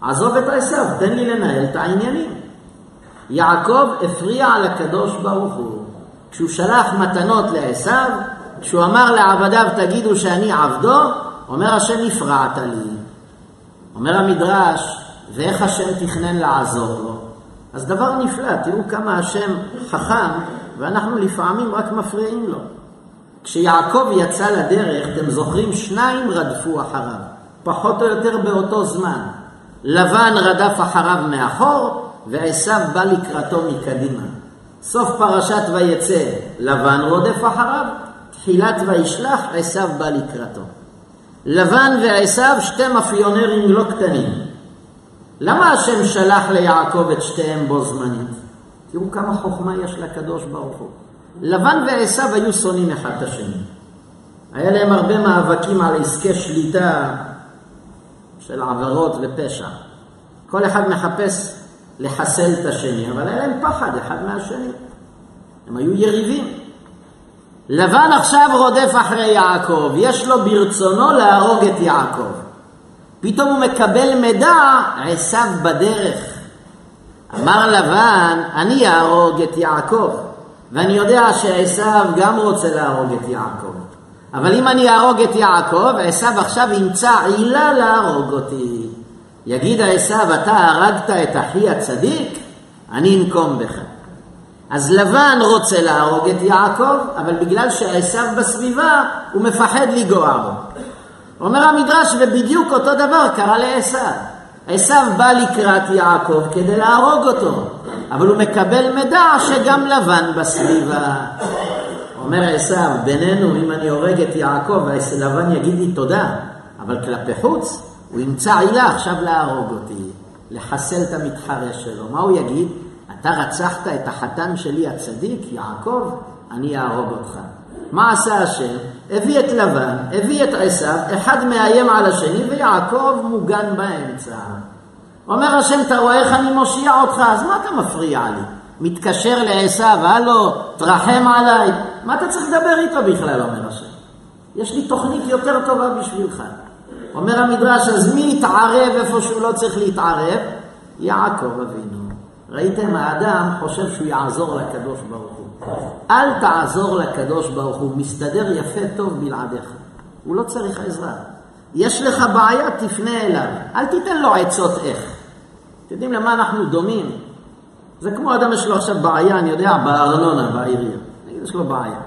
עזוב את עשיו, תן לי לנהל את העניינים. יעקב הפריע לקדוש ברוך הוא. כשהוא שלח מתנות לעשיו, כשהוא אמר לעבדיו תגידו שאני עבדו, אומר השם הפרעת לי. אומר המדרש, ואיך השם תכנן לעזור לו? אז דבר נפלא, תראו כמה השם חכם, ואנחנו לפעמים רק מפריעים לו. כשיעקב יצא לדרך, אתם זוכרים, שניים רדפו אחריו, פחות או יותר באותו זמן. לבן רדף אחריו מאחור, ועשו בא לקראתו מקדימה. סוף פרשת ויצא, לבן רודף אחריו, תחילת וישלח, עשו בא לקראתו. לבן ועשו שתי מאפיונרים לא קטנים. למה השם שלח ליעקב את שתיהם בו זמנית? תראו כמה חוכמה יש לקדוש ברוך הוא. לבן ועשו היו שונאים אחד את השני. היה להם הרבה מאבקים על עסקי שליטה של עבירות ופשע. כל אחד מחפש לחסל את השני, אבל היה להם פחד אחד מהשני. הם היו יריבים. לבן עכשיו רודף אחרי יעקב, יש לו ברצונו להרוג את יעקב. פתאום הוא מקבל מידע, עשיו בדרך. אמר לבן, אני אהרוג את יעקב, ואני יודע שעשיו גם רוצה להרוג את יעקב. אבל אם אני אהרוג את יעקב, עשיו עכשיו ימצא עילה להרוג אותי. יגיד עשיו, אתה הרגת את אחי הצדיק? אני אנקום בך. אז לבן רוצה להרוג את יעקב, אבל בגלל שעשיו בסביבה, הוא מפחד לגוע בו. אומר המדרש, ובדיוק אותו דבר קרה לעשיו. עשיו בא לקראת יעקב כדי להרוג אותו, אבל הוא מקבל מידע שגם לבן בסביבה. אומר עשיו, בינינו, אם אני הורג את יעקב, לבן יגיד לי תודה, אבל כלפי חוץ, הוא ימצא עילה עכשיו להרוג אותי, לחסל את המתחרה שלו. מה הוא יגיד? אתה רצחת את החתן שלי הצדיק, יעקב, אני אהרוג אותך. מה עשה השם? הביא את לבן, הביא את עשיו, אחד מאיים על השני, ויעקב מוגן באמצע. אומר השם, אתה רואה איך אני מושיע אותך, אז מה אתה מפריע לי? מתקשר לעשיו, הלו, תרחם עליי. מה אתה צריך לדבר איתו בכלל, אומר השם? יש לי תוכנית יותר טובה בשבילך. אומר המדרש, אז מי יתערב איפה שהוא לא צריך להתערב? יעקב אבינו. ראיתם, האדם חושב שהוא יעזור לקדוש ברוך הוא. אל תעזור לקדוש ברוך הוא, מסתדר יפה טוב בלעדיך. הוא לא צריך עזרה. יש לך בעיה, תפנה אליו. אל תיתן לו עצות איך. אתם יודעים למה אנחנו דומים? זה כמו אדם יש לו עכשיו בעיה, אני יודע, בארנונה, בעירייה. יש לו בעיה.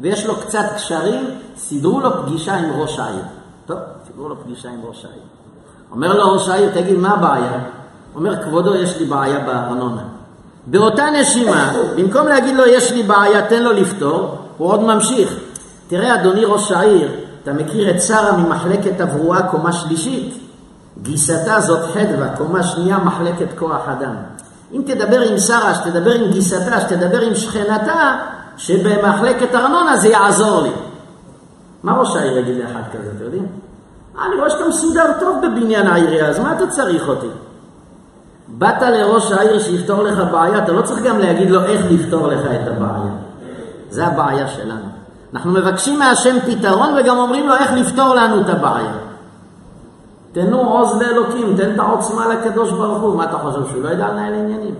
ויש לו קצת קשרים, סידרו לו פגישה עם ראש העיר. טוב, סידרו לו פגישה עם ראש העיר. אומר לו ראש העיר, תגיד, מה הבעיה? אומר, כבודו, יש לי בעיה בארנונה. באותה נשימה, במקום להגיד לו, יש לי בעיה, תן לו לפתור, הוא עוד ממשיך. תראה, אדוני ראש העיר, אתה מכיר את שרה ממחלקת תברואה קומה שלישית? גיסתה זאת חדווה, קומה שנייה מחלקת כוח אדם. אם תדבר עם שרה, שתדבר עם גיסתה, שתדבר עם שכנתה, שבמחלקת ארנונה זה יעזור לי. מה ראש העיר יגיד לאחד כזה, אתם יודעים? אני רואה שאתה מסודר טוב בבניין העירייה, אז מה אתה צריך אותי? באת לראש העיר שיפתור לך בעיה, אתה לא צריך גם להגיד לו איך לפתור לך את הבעיה. זה הבעיה שלנו. אנחנו מבקשים מהשם פתרון וגם אומרים לו איך לפתור לנו את הבעיה. תנו עוז לאלוקים, תן את העוצמה לקדוש ברוך הוא. מה אתה חושב, שהוא לא יודע לנהל עניינים?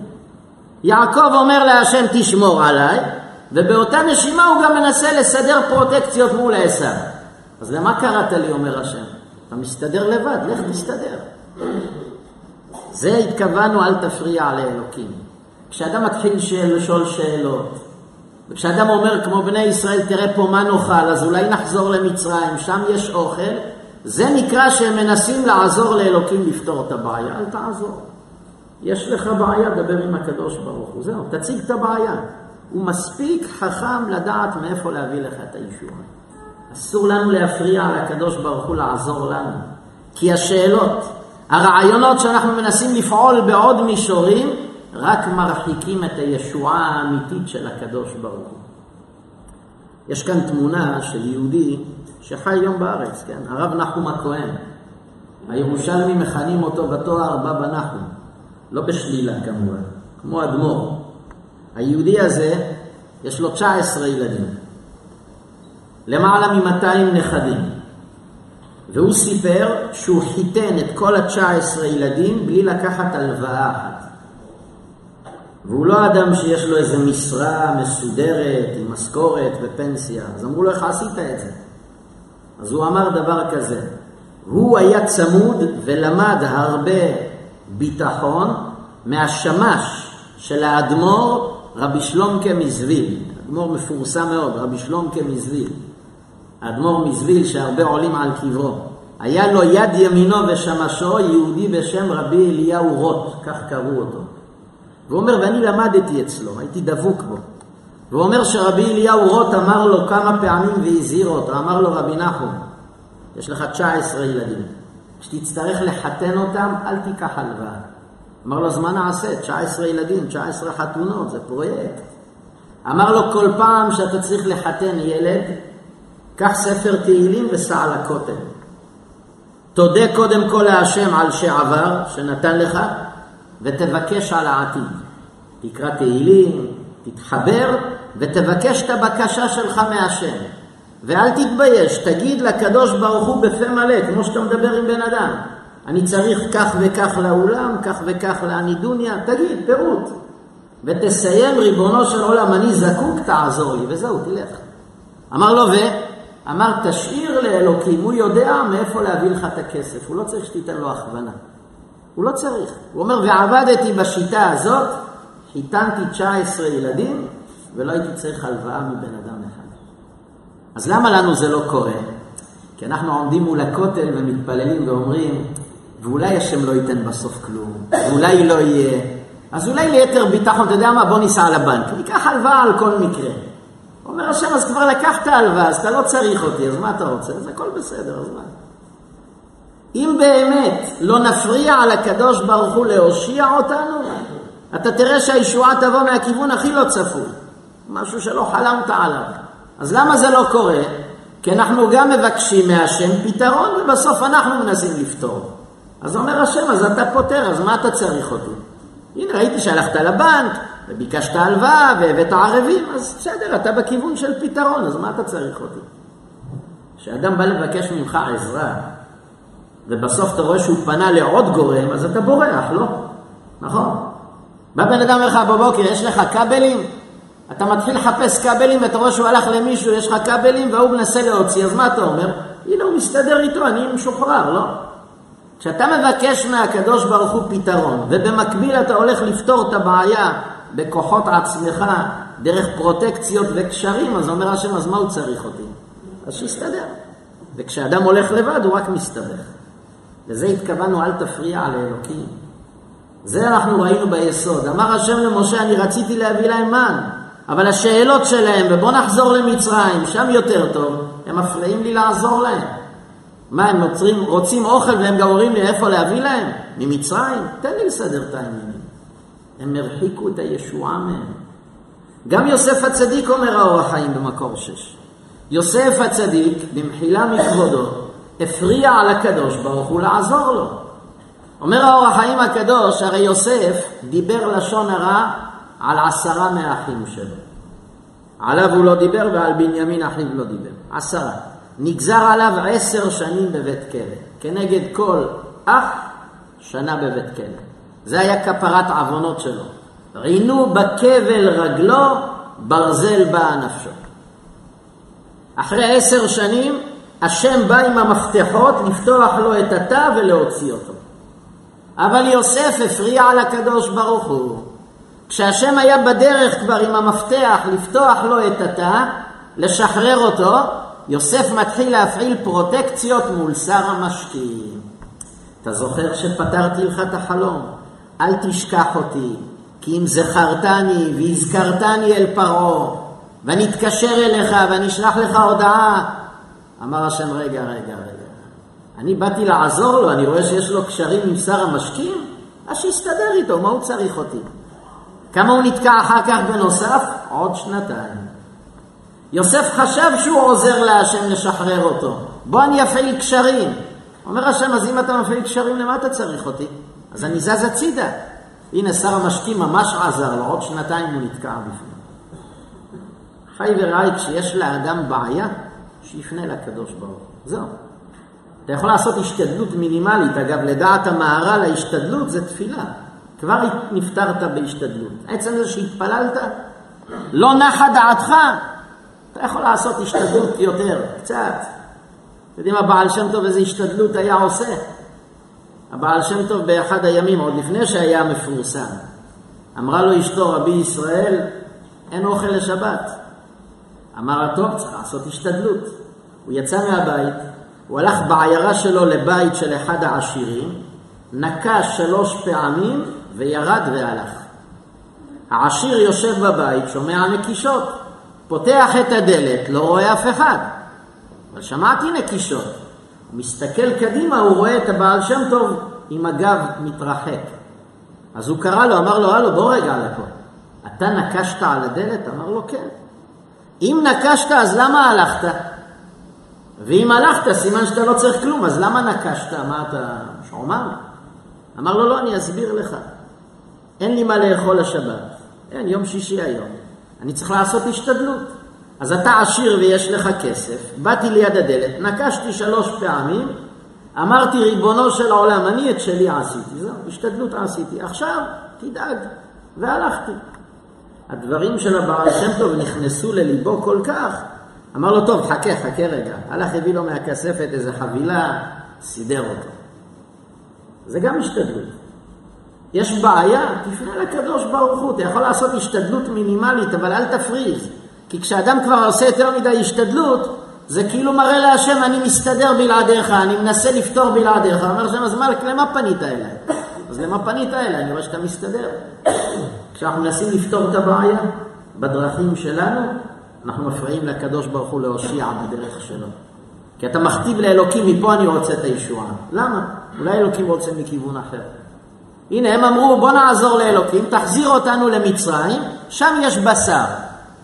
יעקב אומר להשם תשמור עליי, ובאותה נשימה הוא גם מנסה לסדר פרוטקציות מול עשיו. אז למה קראת לי, אומר השם? אתה מסתדר לבד, לך תסתדר. זה התכוונו, אל תפריע לאלוקים. כשאדם מתחיל לשאול שאלות, וכשאדם אומר כמו בני ישראל, תראה פה מה נאכל, אז אולי נחזור למצרים, שם יש אוכל, זה נקרא שהם מנסים לעזור לאלוקים לפתור את הבעיה. אל תעזור. יש לך בעיה, דבר עם הקדוש ברוך הוא. זהו, תציג את הבעיה. הוא מספיק חכם לדעת מאיפה להביא לך את הישועה. אסור לנו להפריע לקדוש ברוך הוא לעזור לנו. כי השאלות, הרעיונות שאנחנו מנסים לפעול בעוד מישורים, רק מרחיקים את הישועה האמיתית של הקדוש ברוך הוא. יש כאן תמונה של יהודי שחי היום בארץ, כן? הרב נחום הכהן. הירושלמים מכנים אותו בתואר בבא נחום, לא בשלילה כמובן, כמו אדמו"ר. היהודי הזה, יש לו 19 ילדים, למעלה מ-200 נכדים, והוא סיפר שהוא חיתן את כל ה-19 ילדים בלי לקחת הלוואה אחת. והוא לא אדם שיש לו איזה משרה מסודרת עם משכורת ופנסיה, אז אמרו לו איך עשית את זה? אז הוא אמר דבר כזה, הוא היה צמוד ולמד הרבה ביטחון מהשמש של האדמו"ר רבי שלומקה מזוויל, אדמו"ר מפורסם מאוד, רבי שלומקה מזוויל, האדמו"ר מזוויל שהרבה עולים על קברו. היה לו יד ימינו ושמשו יהודי בשם רבי אליהו רוט, כך קראו אותו. והוא אומר, ואני למדתי אצלו, הייתי דבוק בו. והוא אומר שרבי אליהו רוט אמר לו כמה פעמים והזהיר אותו, אמר לו רבי נחום, יש לך 19 ילדים, כשתצטרך לחתן אותם, אל תיקח הלוואה. אמר לו, אז מה נעשה? 19 ילדים, 19 חתונות, זה פרויקט. אמר לו, כל פעם שאתה צריך לחתן ילד, קח ספר תהילים וסע לכותל. תודה קודם כל להשם על שעבר, שנתן לך, ותבקש על העתיד. תקרא תהילים, תתחבר, ותבקש את הבקשה שלך מהשם. ואל תתבייש, תגיד לקדוש ברוך הוא בפה מלא, כמו שאתה מדבר עם בן אדם. אני צריך כך וכך לאולם, כך וכך לאנידוניה, תגיד, פירוט. ותסיים, ריבונו של עולם, אני זקוק, תעזור לי, וזהו, תלך. אמר לו, ו? אמר, תשאיר לאלוקים, הוא יודע מאיפה להביא לך את הכסף, הוא לא צריך שתיתן לו הכוונה. הוא לא צריך. הוא אומר, ועבדתי בשיטה הזאת, חיתנתי 19 ילדים, ולא הייתי צריך הלוואה מבן אדם אחד. אז למה לנו זה לא קורה? כי אנחנו עומדים מול הכותל ומתפללים ואומרים, ואולי השם לא ייתן בסוף כלום, ואולי לא יהיה. אז אולי ליתר ביטחון, אתה יודע מה, בוא ניסע לבנק, ניקח הלוואה על כל מקרה. אומר השם, אז כבר לקחת הלוואה, אז אתה לא צריך אותי, אז מה אתה רוצה? אז הכל בסדר, אז מה? אם באמת לא נפריע על הקדוש ברוך הוא להושיע אותנו, אתה תראה שהישועה תבוא מהכיוון הכי לא צפוי, משהו שלא חלמת עליו. אז למה זה לא קורה? כי אנחנו גם מבקשים מהשם פתרון, ובסוף אנחנו מנסים לפתור. אז אומר השם, אז אתה פותר, אז מה אתה צריך אותי? הנה, ראיתי שהלכת לבנק, וביקשת הלוואה, והבאת ערבים, אז בסדר, אתה בכיוון של פתרון, אז מה אתה צריך אותי? כשאדם בא לבקש ממך עזרה, ובסוף אתה רואה שהוא פנה לעוד גורם, אז אתה בורח, לא? נכון? בא בן אדם לך בבוקר, יש לך כבלים? אתה מתחיל לחפש כבלים ואתה רואה שהוא הלך למישהו, יש לך כבלים והוא מנסה להוציא, אז מה אתה אומר? הנה הוא מסתדר איתו, אני משוחרר, לא? כשאתה מבקש מהקדוש ברוך הוא פתרון, ובמקביל אתה הולך לפתור את הבעיה בכוחות עצמך, דרך פרוטקציות וקשרים, אז אומר השם, אז מה הוא צריך אותי? אז שיסתדר. וכשאדם הולך לבד, הוא רק מסתבך. לזה התכוונו, אל תפריע לאלוקים. זה אנחנו ראינו ביסוד. אמר השם למשה, אני רציתי להביא להם מן, אבל השאלות שלהם, ובוא נחזור למצרים, שם יותר טוב, הם מפריעים לי לעזור להם. מה, הם נוצרים, רוצים אוכל והם גם אומרים לי איפה להביא להם? ממצרים? תן לי לסדר את העניינים. הם הרחיקו את הישועה מהם. גם יוסף הצדיק אומר האור החיים במקור שש. יוסף הצדיק, במחילה מכבודו, הפריע על הקדוש ברוך הוא לעזור לו. אומר האור החיים הקדוש, הרי יוסף דיבר לשון הרע על עשרה מהאחים שלו. עליו הוא לא דיבר ועל בנימין אחיו לא דיבר. עשרה. נגזר עליו עשר שנים בבית כלא. כנגד כל אח, שנה בבית כלא. זה היה כפרת עוונות שלו. רינו בכבל רגלו, ברזל באה נפשו. אחרי עשר שנים, השם בא עם המפתחות לפתוח לו את התא ולהוציא אותו. אבל יוסף הפריע לקדוש ברוך הוא. כשהשם היה בדרך כבר עם המפתח לפתוח לו את התא, לשחרר אותו, יוסף מתחיל להפעיל פרוטקציות מול שר המשקיעים. אתה זוכר שפתרתי לך את החלום? אל תשכח אותי, כי אם זכרתני והזכרתני אל פרעה, ואני אתקשר אליך ואני אשלח לך הודעה. אמר השם, רגע, רגע, רגע. אני באתי לעזור לו, אני רואה שיש לו קשרים עם שר המשקים, אז שיסתדר איתו, מה הוא צריך אותי? כמה הוא נתקע אחר כך בנוסף? עוד שנתיים. יוסף חשב שהוא עוזר להשם לשחרר אותו. בוא אני אפעיל קשרים. אומר השם, אז אם אתה מפעיל קשרים, למה אתה צריך אותי? אז אני זז הצידה. הנה, שר המשקים ממש עזר לו, עוד שנתיים הוא נתקע בפנים. חי ורעי, כשיש לאדם בעיה, שיפנה לקדוש ברוך הוא. זהו. אתה יכול לעשות השתדלות מינימלית. אגב, לדעת המהר"ל, ההשתדלות זה תפילה. כבר נפטרת בהשתדלות. עצם זה שהתפללת, לא נחה דעתך, אתה יכול לעשות השתדלות יותר, קצת. אתם יודעים, הבעל שם טוב איזה השתדלות היה עושה? הבעל שם טוב באחד הימים, עוד לפני שהיה מפורסם, אמרה לו אשתו, רבי ישראל, אין אוכל לשבת. אמר לה, טוב, צריך לעשות השתדלות. הוא יצא מהבית, הוא הלך בעיירה שלו לבית של אחד העשירים, נקש שלוש פעמים וירד והלך. העשיר יושב בבית, שומע נקישות. פותח את הדלת, לא רואה אף אחד. אבל שמעתי נקישות. הוא מסתכל קדימה, הוא רואה את הבעל שם טוב עם הגב מתרחק. אז הוא קרא לו, אמר לו, הלו, בוא רגע לפה. אתה נקשת על הדלת? אמר לו, כן. אם נקשת, אז למה הלכת? ואם הלכת, סימן שאתה לא צריך כלום, אז למה נקשת? אמרת, שעומם? אמר לו, לא, אני אסביר לך. אין לי מה לאכול השבת. אין, יום שישי היום. אני צריך לעשות השתדלות. אז אתה עשיר ויש לך כסף, באתי ליד הדלת, נקשתי שלוש פעמים, אמרתי, ריבונו של העולם, אני את שלי עשיתי, זהו, השתדלות עשיתי, עכשיו תדאג, והלכתי. הדברים של הבעל שם טוב נכנסו לליבו כל כך, אמר לו, טוב, חכה, חכה רגע. הלך, הביא לו מהכספת איזה חבילה, סידר אותו. זה גם השתדלות. יש בעיה, תפנה לקדוש ברוך הוא. אתה יכול לעשות השתדלות מינימלית, אבל אל תפריז. כי כשאדם כבר עושה יותר מדי השתדלות, זה כאילו מראה להשם, אני מסתדר בלעדיך, אני מנסה לפתור בלעדיך. אומר השם, אז מה, למה פנית אליי? אז למה פנית אליי? אני רואה שאתה מסתדר. כשאנחנו מנסים לפתור את הבעיה בדרכים שלנו, אנחנו מפריעים לקדוש ברוך הוא להושיע בדרך שלו. כי אתה מכתיב לאלוקים, מפה אני רוצה את הישועה. למה? אולי אלוקים רוצה מכיוון אחר. הנה, הם אמרו, בוא נעזור לאלוקים, תחזיר אותנו למצרים, שם יש בשר.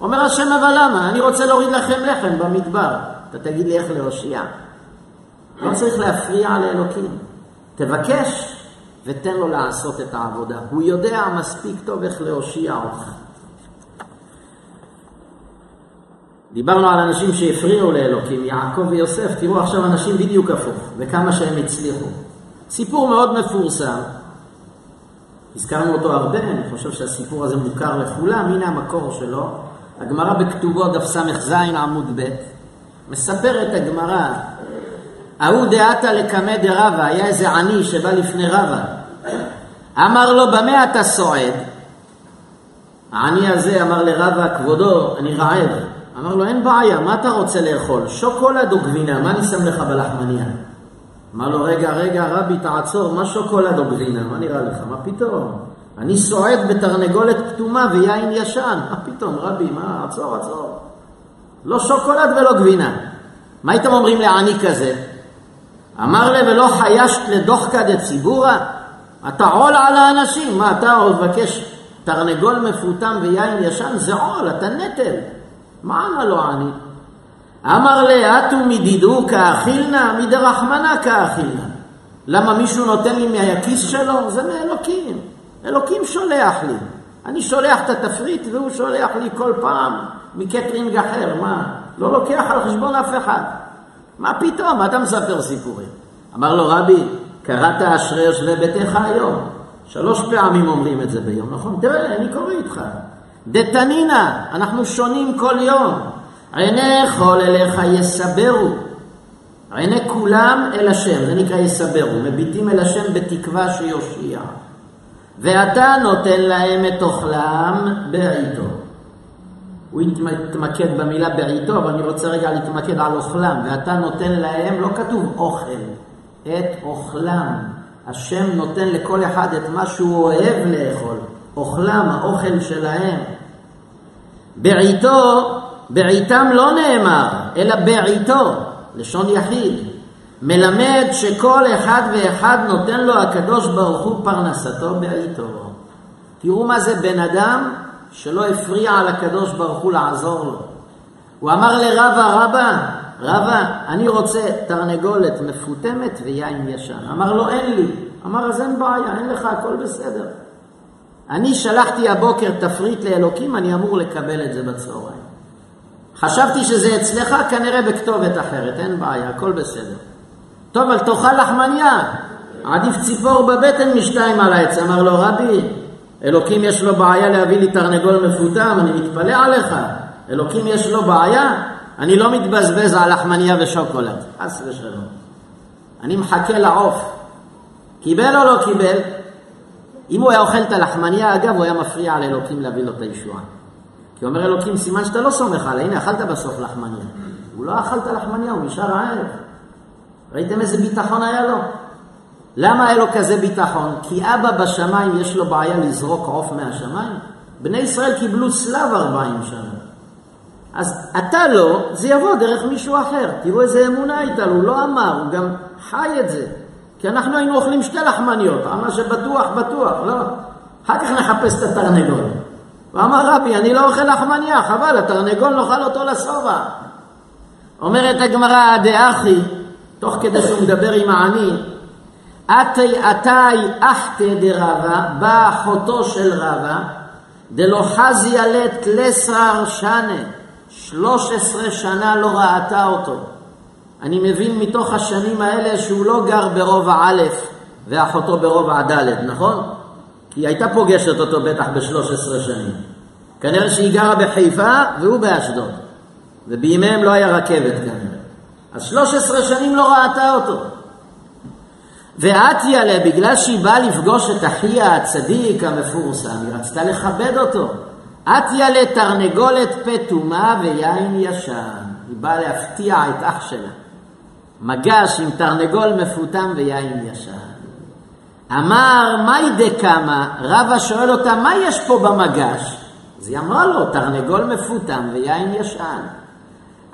אומר השם, אבל למה? אני רוצה להוריד לכם לחם במדבר. אתה תגיד לי איך להושיע. לא צריך להפריע לאלוקים. תבקש ותן לו לעשות את העבודה. הוא יודע מספיק טוב איך להושיע אותך. דיברנו על אנשים שהפריעו לאלוקים, יעקב ויוסף, תראו עכשיו אנשים בדיוק הפוך, וכמה שהם הצליחו. סיפור מאוד מפורסם, הזכרנו אותו הרבה, אני חושב שהסיפור הזה מוכר לכולם, הנה המקור שלו. הגמרא בכתובו, דף ס"ז עמוד ב', מספרת הגמרא ההוא דעתה לקמא דרבה, היה איזה עני שבא לפני רבה. אמר לו, במה אתה סועד? העני הזה אמר לרבה, כבודו, אני רעב. אמר לו, אין בעיה, מה אתה רוצה לאכול? שוקולד או גבינה, מה אני שם לך בלחמניה? אמר לו, רגע, רגע, רבי, תעצור, מה שוקולד או גבינה? מה נראה לך? מה פתאום? אני סועד בתרנגולת כתומה ויין ישן. מה פתאום, רבי, מה? עצור, עצור. לא שוקולד ולא גבינה. מה הייתם אומרים לעני כזה? אמר לי, ולא חיישת לדוחקא דציבורא? אתה עול על האנשים. מה, אתה עוד מבקש תרנגול מפותם ויין ישן? זה עול, אתה נטל. מה אמר לו עני? אמר לאטו מדידו כאכילנה, מדרחמנה כאכילנה. למה מישהו נותן לי מהכיס שלו? זה מאלוקים. אלוקים שולח לי. אני שולח את התפריט והוא שולח לי כל פעם מקטרינג אחר. מה? לא לוקח על חשבון אף אחד. מה פתאום? אתה מספר סיפורים? אמר לו רבי, קראת אשרי יושבי ביתך היום. שלוש פעמים אומרים את זה ביום, נכון? תראה, אני קורא איתך. דתנינה, אנחנו שונים כל יום. עיני כל אליך יסברו. עיני כולם אל השם, זה נקרא יסברו, מביטים אל השם בתקווה שיושיע. ואתה נותן להם את אוכלם בעיתו. הוא התמקד במילה בעיתו, אבל אני רוצה רגע להתמקד על אוכלם. ואתה נותן להם, לא כתוב אוכל, את אוכלם. השם נותן לכל אחד את מה שהוא אוהב לאכול. אוכלם, האוכל שלהם. בעיתו, בעיתם לא נאמר, אלא בעיתו, לשון יחיד. מלמד שכל אחד ואחד נותן לו הקדוש ברוך הוא פרנסתו בעיתו. תראו מה זה בן אדם שלא הפריע על הקדוש ברוך הוא לעזור לו. הוא אמר לרבה, רבה, רבה, אני רוצה תרנגולת מפותמת ויין ישן. אמר לו, אין לי. אמר, אז אין בעיה, אין לך, הכל בסדר. אני שלחתי הבוקר תפריט לאלוקים, אני אמור לקבל את זה בצהריים. חשבתי שזה אצלך, כנראה בכתובת אחרת, אין בעיה, הכל בסדר. טוב, אבל תאכל לחמניה. עדיף ציפור בבטן משתיים על העץ. אמר לו, רבי, אלוקים יש לו בעיה להביא לי תרנגול מפותם, אני מתפלא עליך. אלוקים יש לו בעיה? אני לא מתבזבז על לחמניה ושוקולד. חס ושלום. אני מחכה לעוף. קיבל או לא קיבל? אם הוא היה אוכל את הלחמניה, אגב, הוא היה מפריע לאלוקים להביא לו את הישועה. כי אומר אלוקים, סימן שאתה לא סומך עליי, הנה, אכלת בסוף לחמניה. הוא לא אכל את הלחמניה, הוא נשאר רעב. ראיתם איזה ביטחון היה לו? למה היה לו כזה ביטחון? כי אבא בשמיים יש לו בעיה לזרוק עוף מהשמיים? בני ישראל קיבלו צלב 40 שנה. אז אתה לא, זה יבוא דרך מישהו אחר. תראו איזה אמונה הייתה לו, הוא לא אמר, הוא גם חי את זה. כי אנחנו היינו אוכלים שתי לחמניות, אמר שבטוח, בטוח, לא. אחר כך נחפש את התרנגול. אמר רבי, אני לא אוכל לחמניה, חבל, התרנגול נאכל אותו לשובע. אומרת הגמרא, דאחי, תוך כדי שהוא מדבר עם העני, עתי עתי אחתא דרבה, באה אחותו של רבה, דלא חזיה לת לסר שנה, שלוש עשרה שנה לא ראתה אותו. אני מבין מתוך השנים האלה שהוא לא גר ברובע א' ואחותו ברובע ד', נכון? היא הייתה פוגשת אותו בטח בשלוש עשרה שנים. כנראה שהיא גרה בחיפה והוא באשדוד. ובימיהם לא היה רכבת כנראה. אז 13 שנים לא ראתה אותו. ואתיה לה, בגלל שהיא באה לפגוש את אחיה הצדיק המפורסם, היא רצתה לכבד אותו. אתיה לתרנגולת פטומה ויין ישן. היא באה להפתיע את אח שלה. מגש עם תרנגול מפותם ויין ישן. אמר, מהי דקמה? רבא שואל אותה, מה יש פה במגש? אז היא אמרה לו, תרנגול מפותם ויין ישן.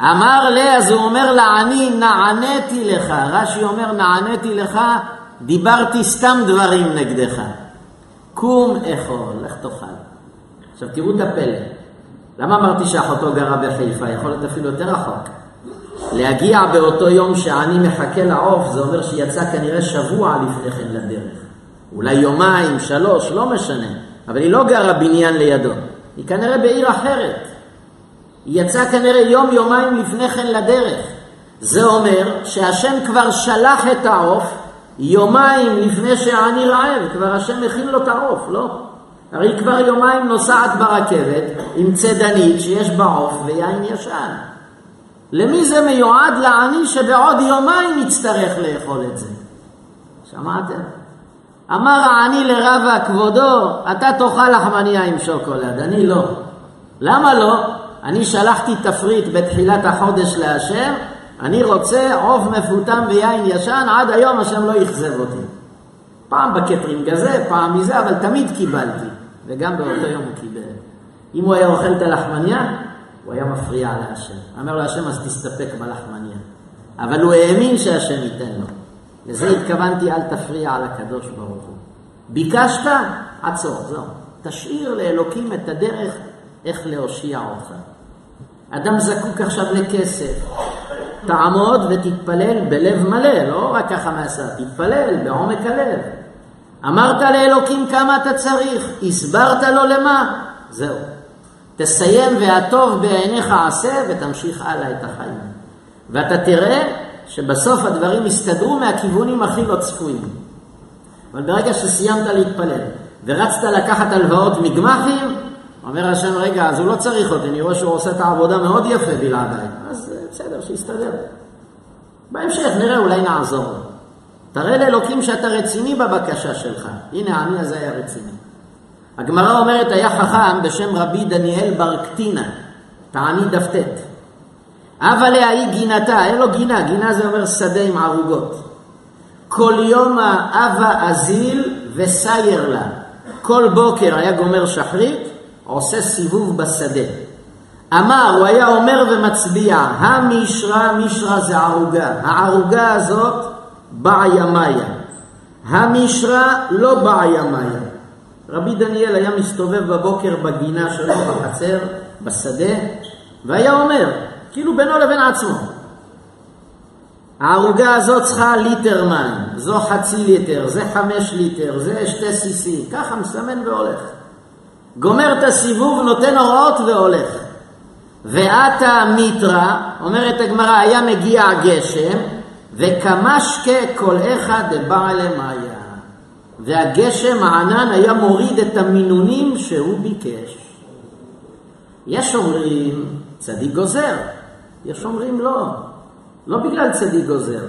אמר לה, אז הוא אומר לעני, נעניתי לך. רש"י אומר, נעניתי לך, דיברתי סתם דברים נגדך. קום אכול, לך תאכל. עכשיו תראו את הפלא. למה אמרתי שאחותו גרה בחיפה? יכול להיות אפילו יותר רחוק. להגיע באותו יום שעני מחכה לעוף, זה אומר שיצא כנראה שבוע לפני כן לדרך. אולי יומיים, שלוש, לא משנה. אבל היא לא גרה בניין לידו. היא כנראה בעיר אחרת. היא יצאה כנראה יום-יומיים לפני כן לדרך. זה אומר שהשם כבר שלח את העוף יומיים לפני שהעני רעב, כבר השם הכין לו את העוף, לא? הרי היא כבר יומיים נוסעת ברכבת עם צדנית שיש בה עוף ויין ישן. למי זה מיועד? לעני שבעוד יומיים יצטרך לאכול את זה. שמעתם? אמר העני לרבה כבודו, אתה תאכל לחמניה עם שוקולד, אני לא. למה לא? אני שלחתי תפריט בתחילת החודש להשם, אני רוצה עוף מפותם ויין ישן, עד היום השם לא אכזב אותי. פעם בקטרינג הזה, פעם מזה, אבל תמיד קיבלתי. וגם באותו יום הוא קיבל. אם הוא היה אוכל את הלחמניה, הוא היה מפריע להשם. אמר לו השם, אז תסתפק בלחמניה. אבל הוא האמין שהשם ייתן לו. לזה התכוונתי, אל תפריע על הקדוש ברוך הוא. ביקשת? עצור, זהו. תשאיר לאלוקים את הדרך איך להושיע אותך. אדם זקוק עכשיו לכסף. תעמוד ותתפלל בלב מלא, לא רק ככה מעשה, תתפלל בעומק הלב. אמרת לאלוקים כמה אתה צריך, הסברת לו למה, זהו. תסיים והטוב בעיניך עשה ותמשיך הלאה את החיים. ואתה תראה שבסוף הדברים יסתדרו מהכיוונים הכי לא צפויים. אבל ברגע שסיימת להתפלל ורצת לקחת הלוואות מגמחים, אומר השם, רגע, אז הוא לא צריך אותי, אני רואה שהוא עושה את העבודה מאוד יפה בלעדיי. אז אה, בסדר, שיסתדר. בהמשך נראה, אולי נעזור. תראה לאלוקים שאתה רציני בבקשה שלך. הנה, העני הזה היה רציני. הגמרא אומרת, היה חכם בשם רבי דניאל בר קטינה, תעני דף ט. אבא להאי גינתה, אין לו גינה, גינה זה אומר שדה עם ערוגות. כל יום אבא אזיל וסייר לה. כל בוקר היה גומר שחרית, עושה סיבוב בשדה. אמר, הוא היה אומר ומצביע, המשרה, משרה זה ערוגה. הערוגה הזאת בעיה מאיה. המשרה לא בעיה מאיה. רבי דניאל היה מסתובב בבוקר בגינה שלו, בחצר, בשדה, והיה אומר, כאילו בינו לבין עצמו, הערוגה הזאת צריכה ליטר מים, זו חצי ליטר, זה חמש ליטר, זה שתי סיסי, ככה מסמן והולך. גומר את הסיבוב, נותן הוראות והולך. ועתה מיתרא, אומרת הגמרא, היה מגיע גשם, וקמשקה כל אחד דבעלה מאיה. והגשם הענן היה מוריד את המינונים שהוא ביקש. יש אומרים צדיק גוזר, יש אומרים לא, לא בגלל צדיק גוזר.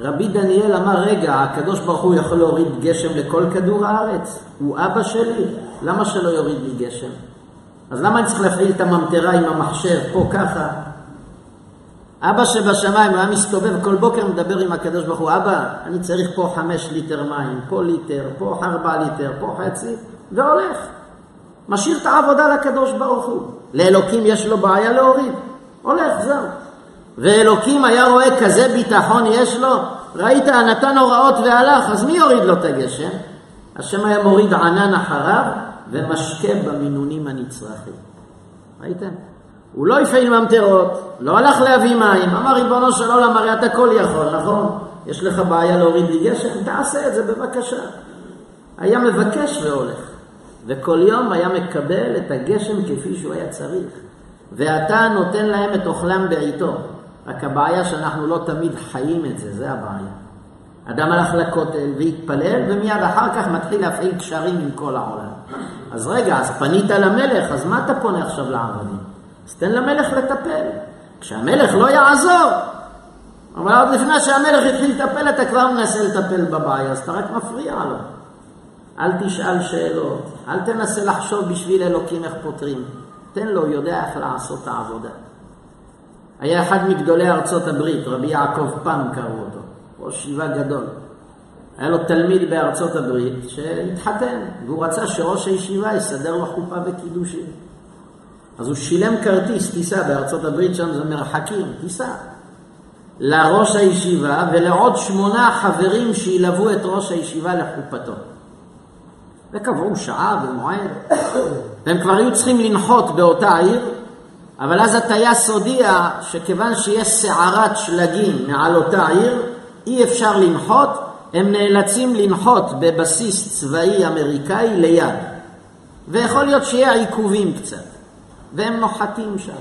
רבי דניאל אמר, רגע, הקדוש ברוך הוא יכול להוריד גשם לכל כדור הארץ, הוא אבא שלי, למה שלא יוריד לי גשם? אז למה אני צריך להפעיל את הממטרה עם המחשב פה ככה? אבא שבשמיים, הוא היה מסתובב כל בוקר מדבר עם הקדוש ברוך הוא, אבא, אני צריך פה חמש ליטר מים, פה ליטר, פה ארבע ליטר, פה חצי, והולך. משאיר את העבודה לקדוש ברוך הוא. לאלוקים יש לו בעיה להוריד. הולך, זהו. ואלוקים היה רואה כזה ביטחון יש לו, ראית, נתן הוראות והלך, אז מי יוריד לו את הגשם? השם היה מוריד ענן אחריו ומשקה במינונים הנצרכים. ראיתם? הוא לא הפעיל ממטרות, לא הלך להביא מים, אמר ריבונו של עולם, הרי אתה כל יכול, נכון? יש לך בעיה להוריד לי גשם? תעשה את זה בבקשה. היה מבקש והולך, וכל יום היה מקבל את הגשם כפי שהוא היה צריך. ואתה נותן להם את אוכלם בעיתו. רק הבעיה שאנחנו לא תמיד חיים את זה, זה הבעיה. אדם הלך לכותל והתפלל, ומיד אחר כך מתחיל להפעיל קשרים עם כל העולם. אז רגע, אז פנית למלך, אז מה אתה פונה עכשיו לעבדים? אז תן למלך לטפל. כשהמלך לא יעזור, אבל עוד לפני שהמלך התחיל לטפל, אתה כבר מנסה לטפל בבעיה, אז אתה רק מפריע לו. אל תשאל שאלות, אל תנסה לחשוב בשביל אלוקים איך פותרים. תן לו, יודע איך לעשות את העבודה. היה אחד מגדולי ארצות הברית, רבי יעקב פם קראו אותו, ראש שיבה גדול. היה לו תלמיד בארצות הברית שהתחתן, והוא רצה שראש הישיבה יסדר לו חופה וקידושים. אז הוא שילם כרטיס טיסה בארצות הברית, שם זה מרחקים, טיסה. לראש הישיבה ולעוד שמונה חברים שילוו את ראש הישיבה לחופתו. וקבעו שעה ומועד, והם כבר היו צריכים לנחות באותה עיר, אבל אז הטייס הודיע שכיוון שיש סערת שלגים מעל אותה עיר, אי אפשר לנחות, הם נאלצים לנחות בבסיס צבאי אמריקאי ליד. ויכול להיות שיהיה עיכובים קצת. והם נוחתים שם.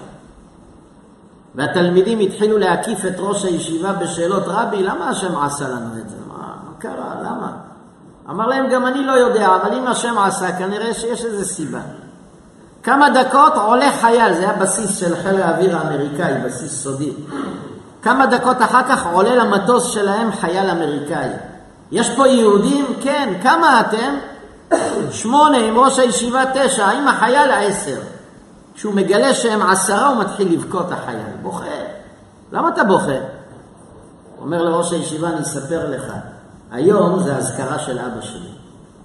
והתלמידים התחילו להקיף את ראש הישיבה בשאלות, רבי, למה השם עשה לנו את זה? מה, מה קרה? למה? אמר להם, גם אני לא יודע, אבל אם השם עשה, כנראה שיש איזו סיבה. כמה דקות עולה חייל, זה היה בסיס של חיל האוויר האמריקאי, בסיס סודי. כמה דקות אחר כך עולה למטוס שלהם חייל אמריקאי. יש פה יהודים? כן. כמה אתם? שמונה, עם ראש הישיבה תשע, עם החייל עשר. כשהוא מגלה שהם עשרה הוא מתחיל לבכות החייל. בוכה. למה אתה בוכה? אומר לראש הישיבה, אני אספר לך, היום זה אזכרה של אבא שלי.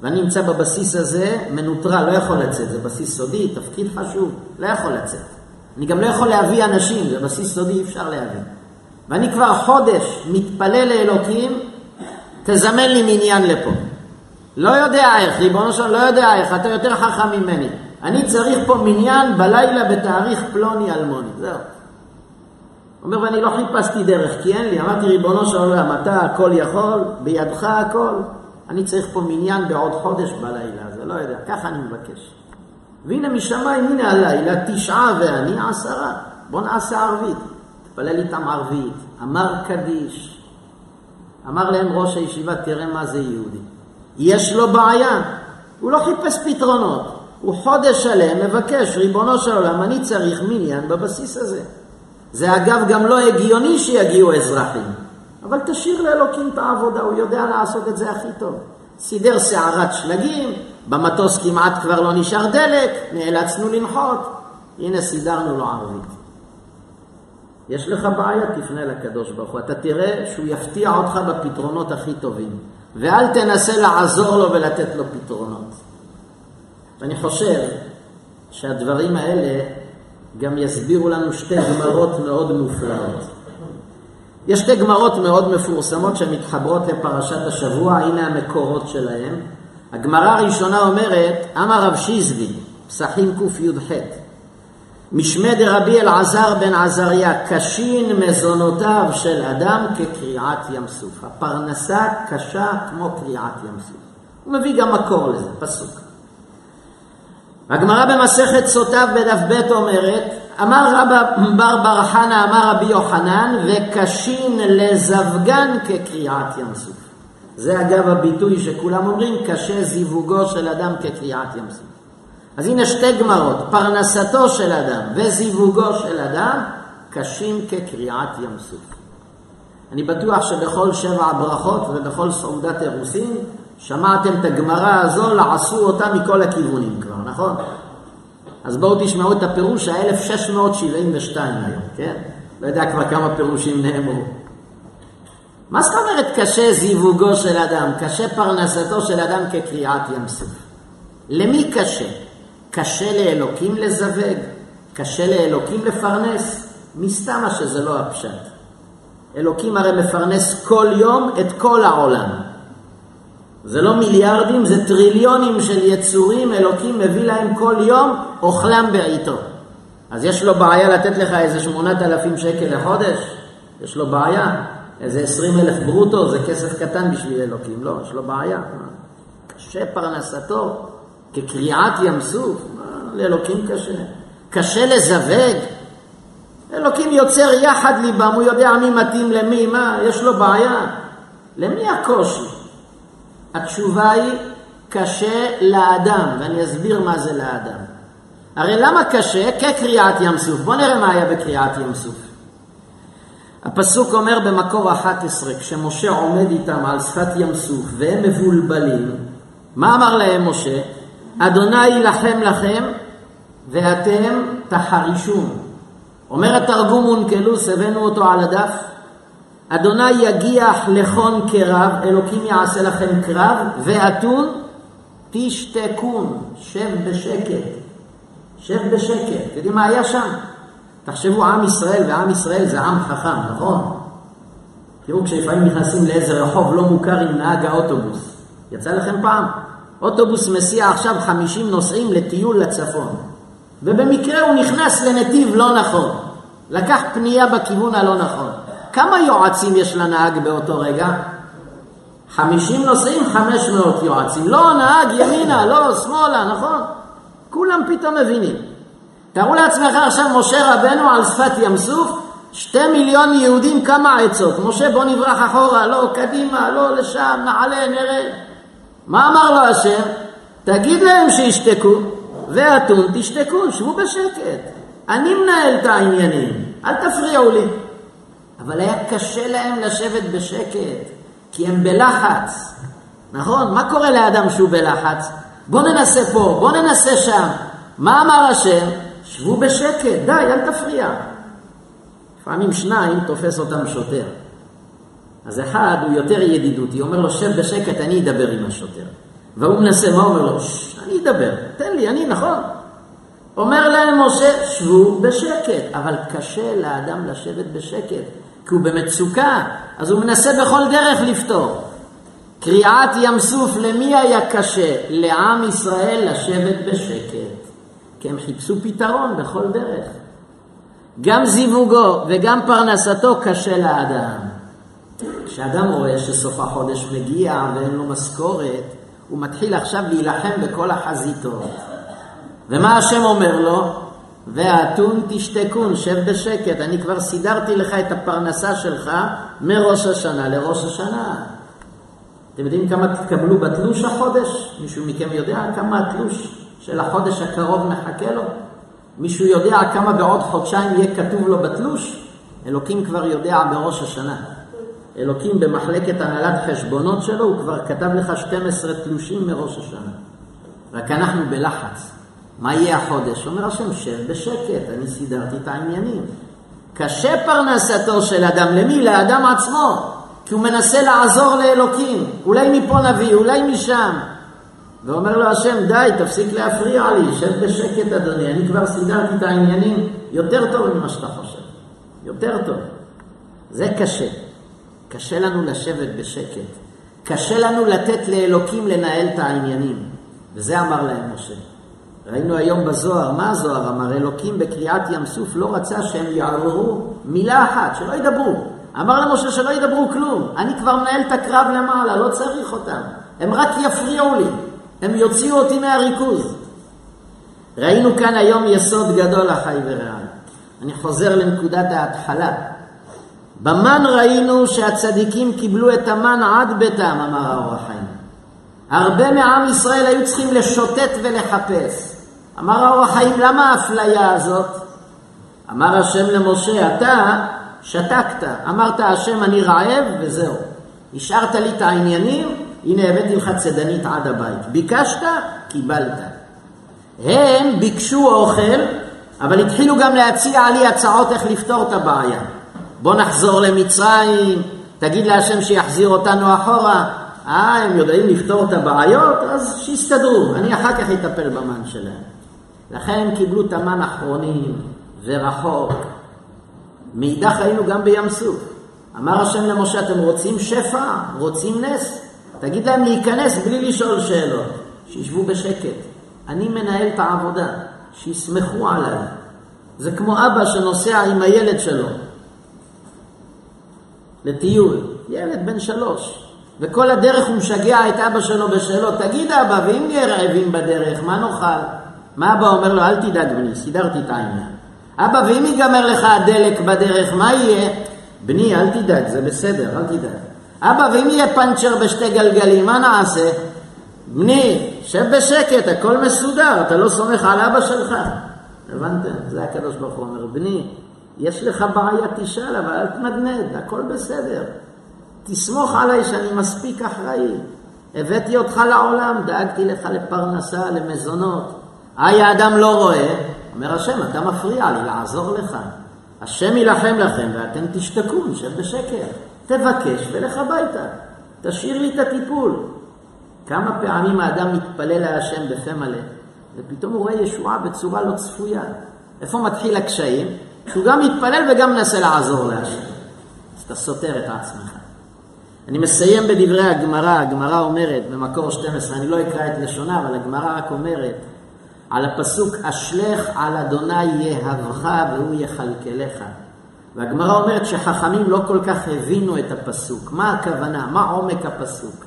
ואני נמצא בבסיס הזה מנוטרל, לא יכול לצאת, זה בסיס סודי, תפקיד חשוב, לא יכול לצאת. אני גם לא יכול להביא אנשים, זה בסיס סודי, אי אפשר להביא. ואני כבר חודש מתפלל לאלוקים, תזמן לי מניין לפה. לא יודע איך, ריבונו שלום, לא יודע איך, אתה יותר חכם ממני. אני צריך פה מניין בלילה בתאריך פלוני אלמוני, זהו. אומר, ואני לא חיפשתי דרך, כי אין לי. אמרתי, ריבונו של עולם, אתה הכל יכול, בידך הכל. אני צריך פה מניין בעוד חודש בלילה, זה לא יודע, ככה אני מבקש. והנה משמיים, הנה הלילה, תשעה ואני עשרה. בוא נעשה ערבית. תפלל איתם ערבית, אמר קדיש. אמר להם ראש הישיבה, תראה מה זה יהודי. יש לו בעיה, הוא לא חיפש פתרונות. הוא חודש שלם מבקש, ריבונו של עולם, אני צריך מניין בבסיס הזה. זה אגב גם לא הגיוני שיגיעו אזרחים, אבל תשאיר לאלוקים את העבודה, הוא יודע לעשות את זה הכי טוב. סידר סערת שלגים, במטוס כמעט כבר לא נשאר דלק, נאלצנו לנחות, הנה סידרנו לו ערבית. יש לך בעיה, תפנה לקדוש ברוך הוא. אתה תראה שהוא יפתיע אותך בפתרונות הכי טובים. ואל תנסה לעזור לו ולתת לו פתרונות. ואני חושב שהדברים האלה גם יסבירו לנו שתי גמרות מאוד מופלאות. יש שתי גמרות מאוד מפורסמות שמתחברות לפרשת השבוע, הנה המקורות שלהם. הגמרא הראשונה אומרת, אמר רב שיזבי, פסחים קי"ח, משמי דרבי אלעזר בן עזריה, קשין מזונותיו של אדם כקריעת ים סוף. הפרנסה קשה כמו קריעת ים סוף. הוא מביא גם מקור לזה, פסוק. הגמרא במסכת סוטיו בדף ב' אומרת, אמר רבא בר בר חנא, אמר רבי יוחנן, וקשין לזווגן כקריעת ים סוף. זה אגב הביטוי שכולם אומרים, קשה זיווגו של אדם כקריעת ים סוף. אז הנה שתי גמרות, פרנסתו של אדם וזיווגו של אדם קשים כקריעת ים סוף. אני בטוח שבכל שבע הברכות ובכל סעודת אירוסין שמעתם את הגמרא הזו, לעשו אותה מכל הכיוונים כבר, נכון? אז בואו תשמעו את הפירוש ה-1672 היום, כן? לא יודע כבר כמה פירושים נאמרו. מה זאת אומרת קשה זיווגו של אדם, קשה פרנסתו של אדם כקריעת ים סוף? למי קשה? קשה לאלוקים לזווג? קשה לאלוקים לפרנס? מסתמה שזה לא הפשט. אלוקים הרי מפרנס כל יום את כל העולם. זה לא מיליארדים, זה טריליונים של יצורים, אלוקים מביא להם כל יום אוכלם בעיתו. אז יש לו בעיה לתת לך איזה שמונת אלפים שקל לחודש? יש לו בעיה. איזה עשרים אלף ברוטו זה כסף קטן בשביל אלוקים, לא, יש לו בעיה. קשה פרנסתו כקריעת ים סוף, לאלוקים קשה. קשה לזווג. אלוקים יוצר יחד ליבם, הוא יודע מי מתאים למי, מה, יש לו בעיה. למי הקושי? התשובה היא, קשה לאדם, ואני אסביר מה זה לאדם. הרי למה קשה? כקריעת ים סוף. בואו נראה מה היה בקריעת ים סוף. הפסוק אומר במקור 11, כשמשה עומד איתם על שפת ים סוף והם מבולבלים, מה אמר להם משה? אדוני יילחם לכם ואתם תחרישון. אומר התרגום אונקלוס, הבאנו אותו על הדף, אדוני יגיח לכון קרב, אלוקים יעשה לכם קרב, ואתון תשתקון, שב בשקט. שב בשקט. יודעים מה היה שם? תחשבו, עם ישראל, ועם ישראל זה עם חכם, נכון? תראו, כשלפעמים נכנסים לאיזה רחוב לא מוכר עם נהג האוטובוס. יצא לכם פעם? אוטובוס מסיע עכשיו 50 נוסעים לטיול לצפון. ובמקרה הוא נכנס לנתיב לא נכון. לקח פנייה בכיוון הלא נכון. כמה יועצים יש לנהג באותו רגע? 50 נוסעים, 500 יועצים. לא, נהג ימינה, לא, שמאלה, נכון? כולם פתאום מבינים. תארו לעצמך עכשיו משה רבנו על שפת ים סוף, שתי מיליון יהודים, כמה עצות. משה בוא נברח אחורה, לא, קדימה, לא, לשם, נעלה, נרד. מה אמר לו השם? תגיד להם שישתקו. ואתון תשתקו, שבו בשקט. אני מנהל את העניינים, אל תפריעו לי. אבל היה קשה להם לשבת בשקט, כי הם בלחץ. נכון? מה קורה לאדם שהוא בלחץ? בוא ננסה פה, בוא ננסה שם. מה אמר השם? שבו בשקט, די, אל תפריע. לפעמים שניים תופס אותם שוטר. אז אחד הוא יותר ידידותי, אומר לו, שב בשקט, אני אדבר עם השוטר. והוא מנסה, מה אומר לו? אני אדבר, תן לי, אני, נכון. אומר להם משה, שבו בשקט. אבל קשה לאדם לשבת בשקט, כי הוא במצוקה, אז הוא מנסה בכל דרך לפתור. קריעת ים סוף, למי היה קשה? לעם ישראל לשבת בשקט. כי הם חיפשו פתרון בכל דרך. גם זיווגו וגם פרנסתו קשה לאדם. כשאדם רואה שסוף החודש מגיע ואין לו משכורת, הוא מתחיל עכשיו להילחם בכל החזיתות. ומה השם אומר לו? ואתון תשתקון, שב בשקט, אני כבר סידרתי לך את הפרנסה שלך מראש השנה לראש השנה. אתם יודעים כמה תקבלו בתלוש החודש? מישהו מכם יודע כמה התלוש של החודש הקרוב מחכה לו? מישהו יודע כמה בעוד חודשיים יהיה כתוב לו בתלוש? אלוקים כבר יודע בראש השנה. אלוקים במחלקת הנהלת חשבונות שלו, הוא כבר כתב לך 12 תלושים מראש השנה. רק אנחנו בלחץ. מה יהיה החודש? אומר השם, שב בשקט, אני סידרתי את העניינים. קשה פרנסתו של אדם, למי? לאדם עצמו. כי הוא מנסה לעזור לאלוקים. אולי מפה נביא, אולי משם. ואומר לו השם, די, תפסיק להפריע לי, שב בשקט אדוני, אני כבר סידרתי את העניינים יותר טוב ממה שאתה חושב. יותר טוב. זה קשה. קשה לנו לשבת בשקט. קשה לנו לתת לאלוקים לנהל את העניינים. וזה אמר להם משה. ראינו היום בזוהר, מה הזוהר אמר? אלוקים בקריאת ים סוף לא רצה שהם יערערו מילה אחת, שלא ידברו. אמר למשה שלא ידברו כלום, אני כבר מנהל את הקרב למעלה, לא צריך אותם. הם רק יפריעו לי, הם יוציאו אותי מהריכוז. ראינו כאן היום יסוד גדול, אחי ורעי. אני חוזר לנקודת ההתחלה. במן ראינו שהצדיקים קיבלו את המן עד ביתם, אמר האור החיים. הרבה מעם ישראל היו צריכים לשוטט ולחפש. אמר האור החיים, למה האפליה הזאת? אמר השם למשה, אתה שתקת, אמרת השם אני רעב וזהו. השארת לי את העניינים, הנה הבאתי לך צדנית עד הבית. ביקשת, קיבלת. הם ביקשו אוכל, אבל התחילו גם להציע לי הצעות איך לפתור את הבעיה. בוא נחזור למצרים, תגיד להשם שיחזיר אותנו אחורה. אה, הם יודעים לפתור את הבעיות? אז שיסתדרו, אני אחר כך אטפל במן שלהם. לכן קיבלו את המן אחרונים ורחוק. מאידך היינו גם בים סוף. אמר השם למשה, אתם רוצים שפע? רוצים נס? תגיד להם להיכנס בלי לשאול שאלות. שישבו בשקט. אני מנהל את העבודה. שיסמכו עליי. זה כמו אבא שנוסע עם הילד שלו. לטיול, ילד בן שלוש, וכל הדרך הוא משגע את אבא שלו בשאלות, תגיד אבא, ואם נהיה רעבים בדרך, מה נאכל? מה אבא אומר לו? אל תדאג בני, סידרתי את העניין. אבא, ואם ייגמר לך הדלק בדרך, מה יהיה? בני, אל תדאג, זה בסדר, אל תדאג. אבא, ואם יהיה פאנצ'ר בשתי גלגלים, מה נעשה? בני, שב בשקט, הכל מסודר, אתה לא סומך על אבא שלך. הבנתם? זה הקדוש ברוך הוא אומר, בני, יש לך בעיה, תשאל, אבל אל תנדנד, הכל בסדר. תסמוך עליי שאני מספיק אחראי. הבאתי אותך לעולם, דאגתי לך לפרנסה, למזונות. היי האדם לא רואה, אומר השם, אתה מפריע לי לעזור לך. השם יילחם לכם ואתם תשתקו, נשב בשקר. תבקש ולך הביתה. תשאיר לי את הטיפול. כמה פעמים האדם מתפלל להשם בפה מלא, ופתאום הוא רואה ישועה בצורה לא צפויה. איפה מתחיל הקשיים? שהוא גם מתפלל וגם מנסה לעזור להשם. אז אתה סותר את עצמך. אני מסיים בדברי הגמרא, הגמרא אומרת במקור 12, אני לא אקרא את לשונה, אבל הגמרא רק אומרת על הפסוק אשלך על אדוני יהבך והוא יכלכלך. והגמרא אומרת שחכמים לא כל כך הבינו את הפסוק. מה הכוונה? מה עומק הפסוק?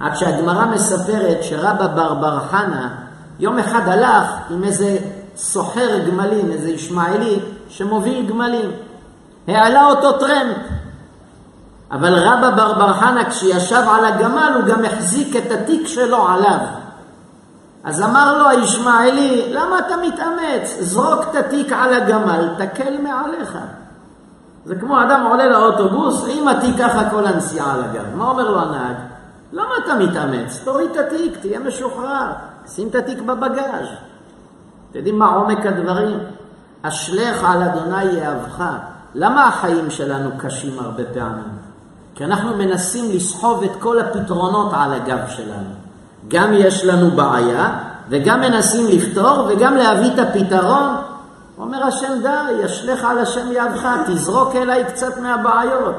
עד שהגמרא מספרת שרבא בר בר חנה יום אחד הלך עם איזה סוחר גמלים, איזה ישמעאלי, שמוביל גמלים. העלה אותו טרמפ. אבל רבא בר בר חנה כשישב על הגמל הוא גם החזיק את התיק שלו עליו. אז אמר לו הישמעאלי, למה אתה מתאמץ? זרוק את התיק על הגמל, תקל מעליך. זה כמו אדם עולה לאוטובוס עם התיק ככה כל הנסיעה על הגב. מה אומר לו הנהג? למה אתה מתאמץ? תוריד את התיק, תהיה משוחרר, שים את התיק בבגאז'. אתם יודעים מה עומק הדברים? אשלך על אדוני יאהבך. למה החיים שלנו קשים הרבה פעמים? כי אנחנו מנסים לסחוב את כל הפתרונות על הגב שלנו. גם יש לנו בעיה, וגם מנסים לפתור, וגם להביא את הפתרון. אומר השם די, אשלך על השם יאהבך, תזרוק אליי קצת מהבעיות.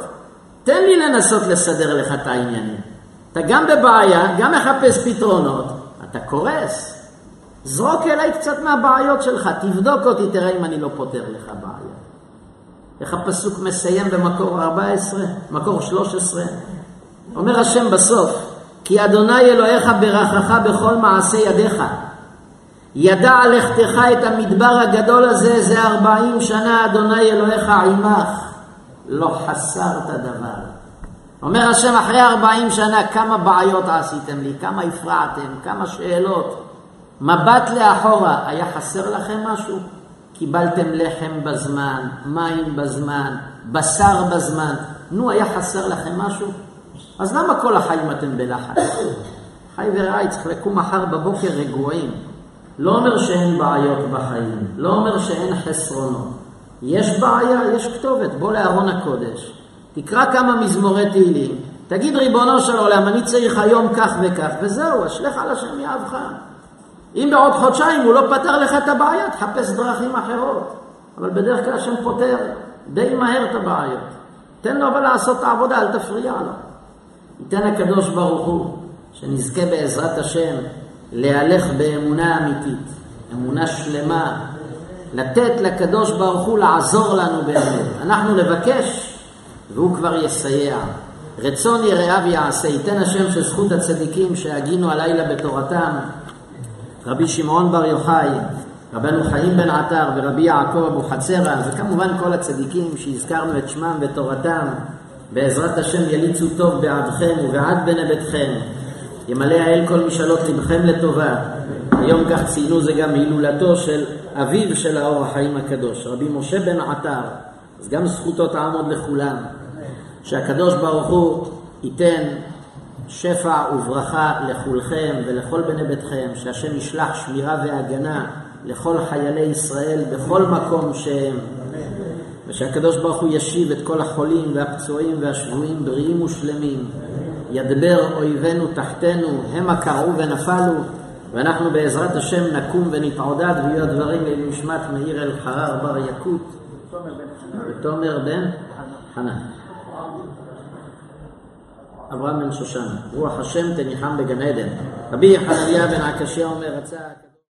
תן לי לנסות לסדר לך את העניינים. אתה גם בבעיה, גם מחפש פתרונות, אתה קורס. זרוק אליי קצת מהבעיות שלך, תבדוק אותי, תראה אם אני לא פותר לך בעיה. איך הפסוק מסיים במקור 14, מקור 13? אומר השם בסוף, כי אדוני אלוהיך ברכך בכל מעשה ידיך. ידע לכתך את המדבר הגדול הזה, זה ארבעים שנה אדוני אלוהיך עמך. לא חסרת דבר. אומר השם, אחרי ארבעים שנה, כמה בעיות עשיתם לי, כמה הפרעתם, כמה שאלות. מבט לאחורה, היה חסר לכם משהו? קיבלתם לחם בזמן, מים בזמן, בשר בזמן. נו, היה חסר לכם משהו? אז למה כל החיים אתם בלחץ? חי ורעי, צריך לקום מחר בבוקר רגועים. לא אומר שאין בעיות בחיים, לא אומר שאין חסרונות. יש בעיה, יש כתובת, בוא לארון הקודש. תקרא כמה מזמורי תהילים, תגיד ריבונו של עולם, אני צריך היום כך וכך, וזהו, אשליך על השם יאהבך. אם בעוד חודשיים הוא לא פתר לך את הבעיה, תחפש דרכים אחרות. אבל בדרך כלל השם פותר די מהר את הבעיות. תן לו אבל לעשות את העבודה, אל תפריע לו. ייתן הקדוש ברוך הוא שנזכה בעזרת השם להלך באמונה אמיתית, אמונה שלמה, לתת לקדוש ברוך הוא לעזור לנו באמת. אנחנו נבקש והוא כבר יסייע. רצון יראיו יעשה, ייתן השם שזכות הצדיקים שהגינו הלילה בתורתם, רבי שמעון בר יוחאי, רבנו חיים בן עטר ורבי יעקב אבוחצירא, וכמובן כל הצדיקים שהזכרנו את שמם ותורתם, בעזרת השם יליצו טוב בעדכם ובעד בני ביתכם. ימלא האל כל משאלות לבכם לטובה. היום כך ציינו זה גם הילולתו של אביו של האור החיים הקדוש, רבי משה בן עטר. אז גם זכותו תעמוד לכולם. שהקדוש ברוך הוא ייתן שפע וברכה לכולכם ולכל בני ביתכם, שהשם ישלח שמירה והגנה לכל חיילי ישראל בכל מקום שהם, ושהקדוש ברוך הוא ישיב את כל החולים והפצועים והשבויים בריאים ושלמים. ידבר אויבינו תחתנו, המה קרעו ונפלו, ואנחנו בעזרת השם נקום ונתעודד ויהיו הדברים לנשמת מאיר אל חרר בר יקות ותומר בן חנן. אברהם בן שושן, רוח השם תניחם בגן עדן. רבי חנניה בן עקשיא אומר, רצה...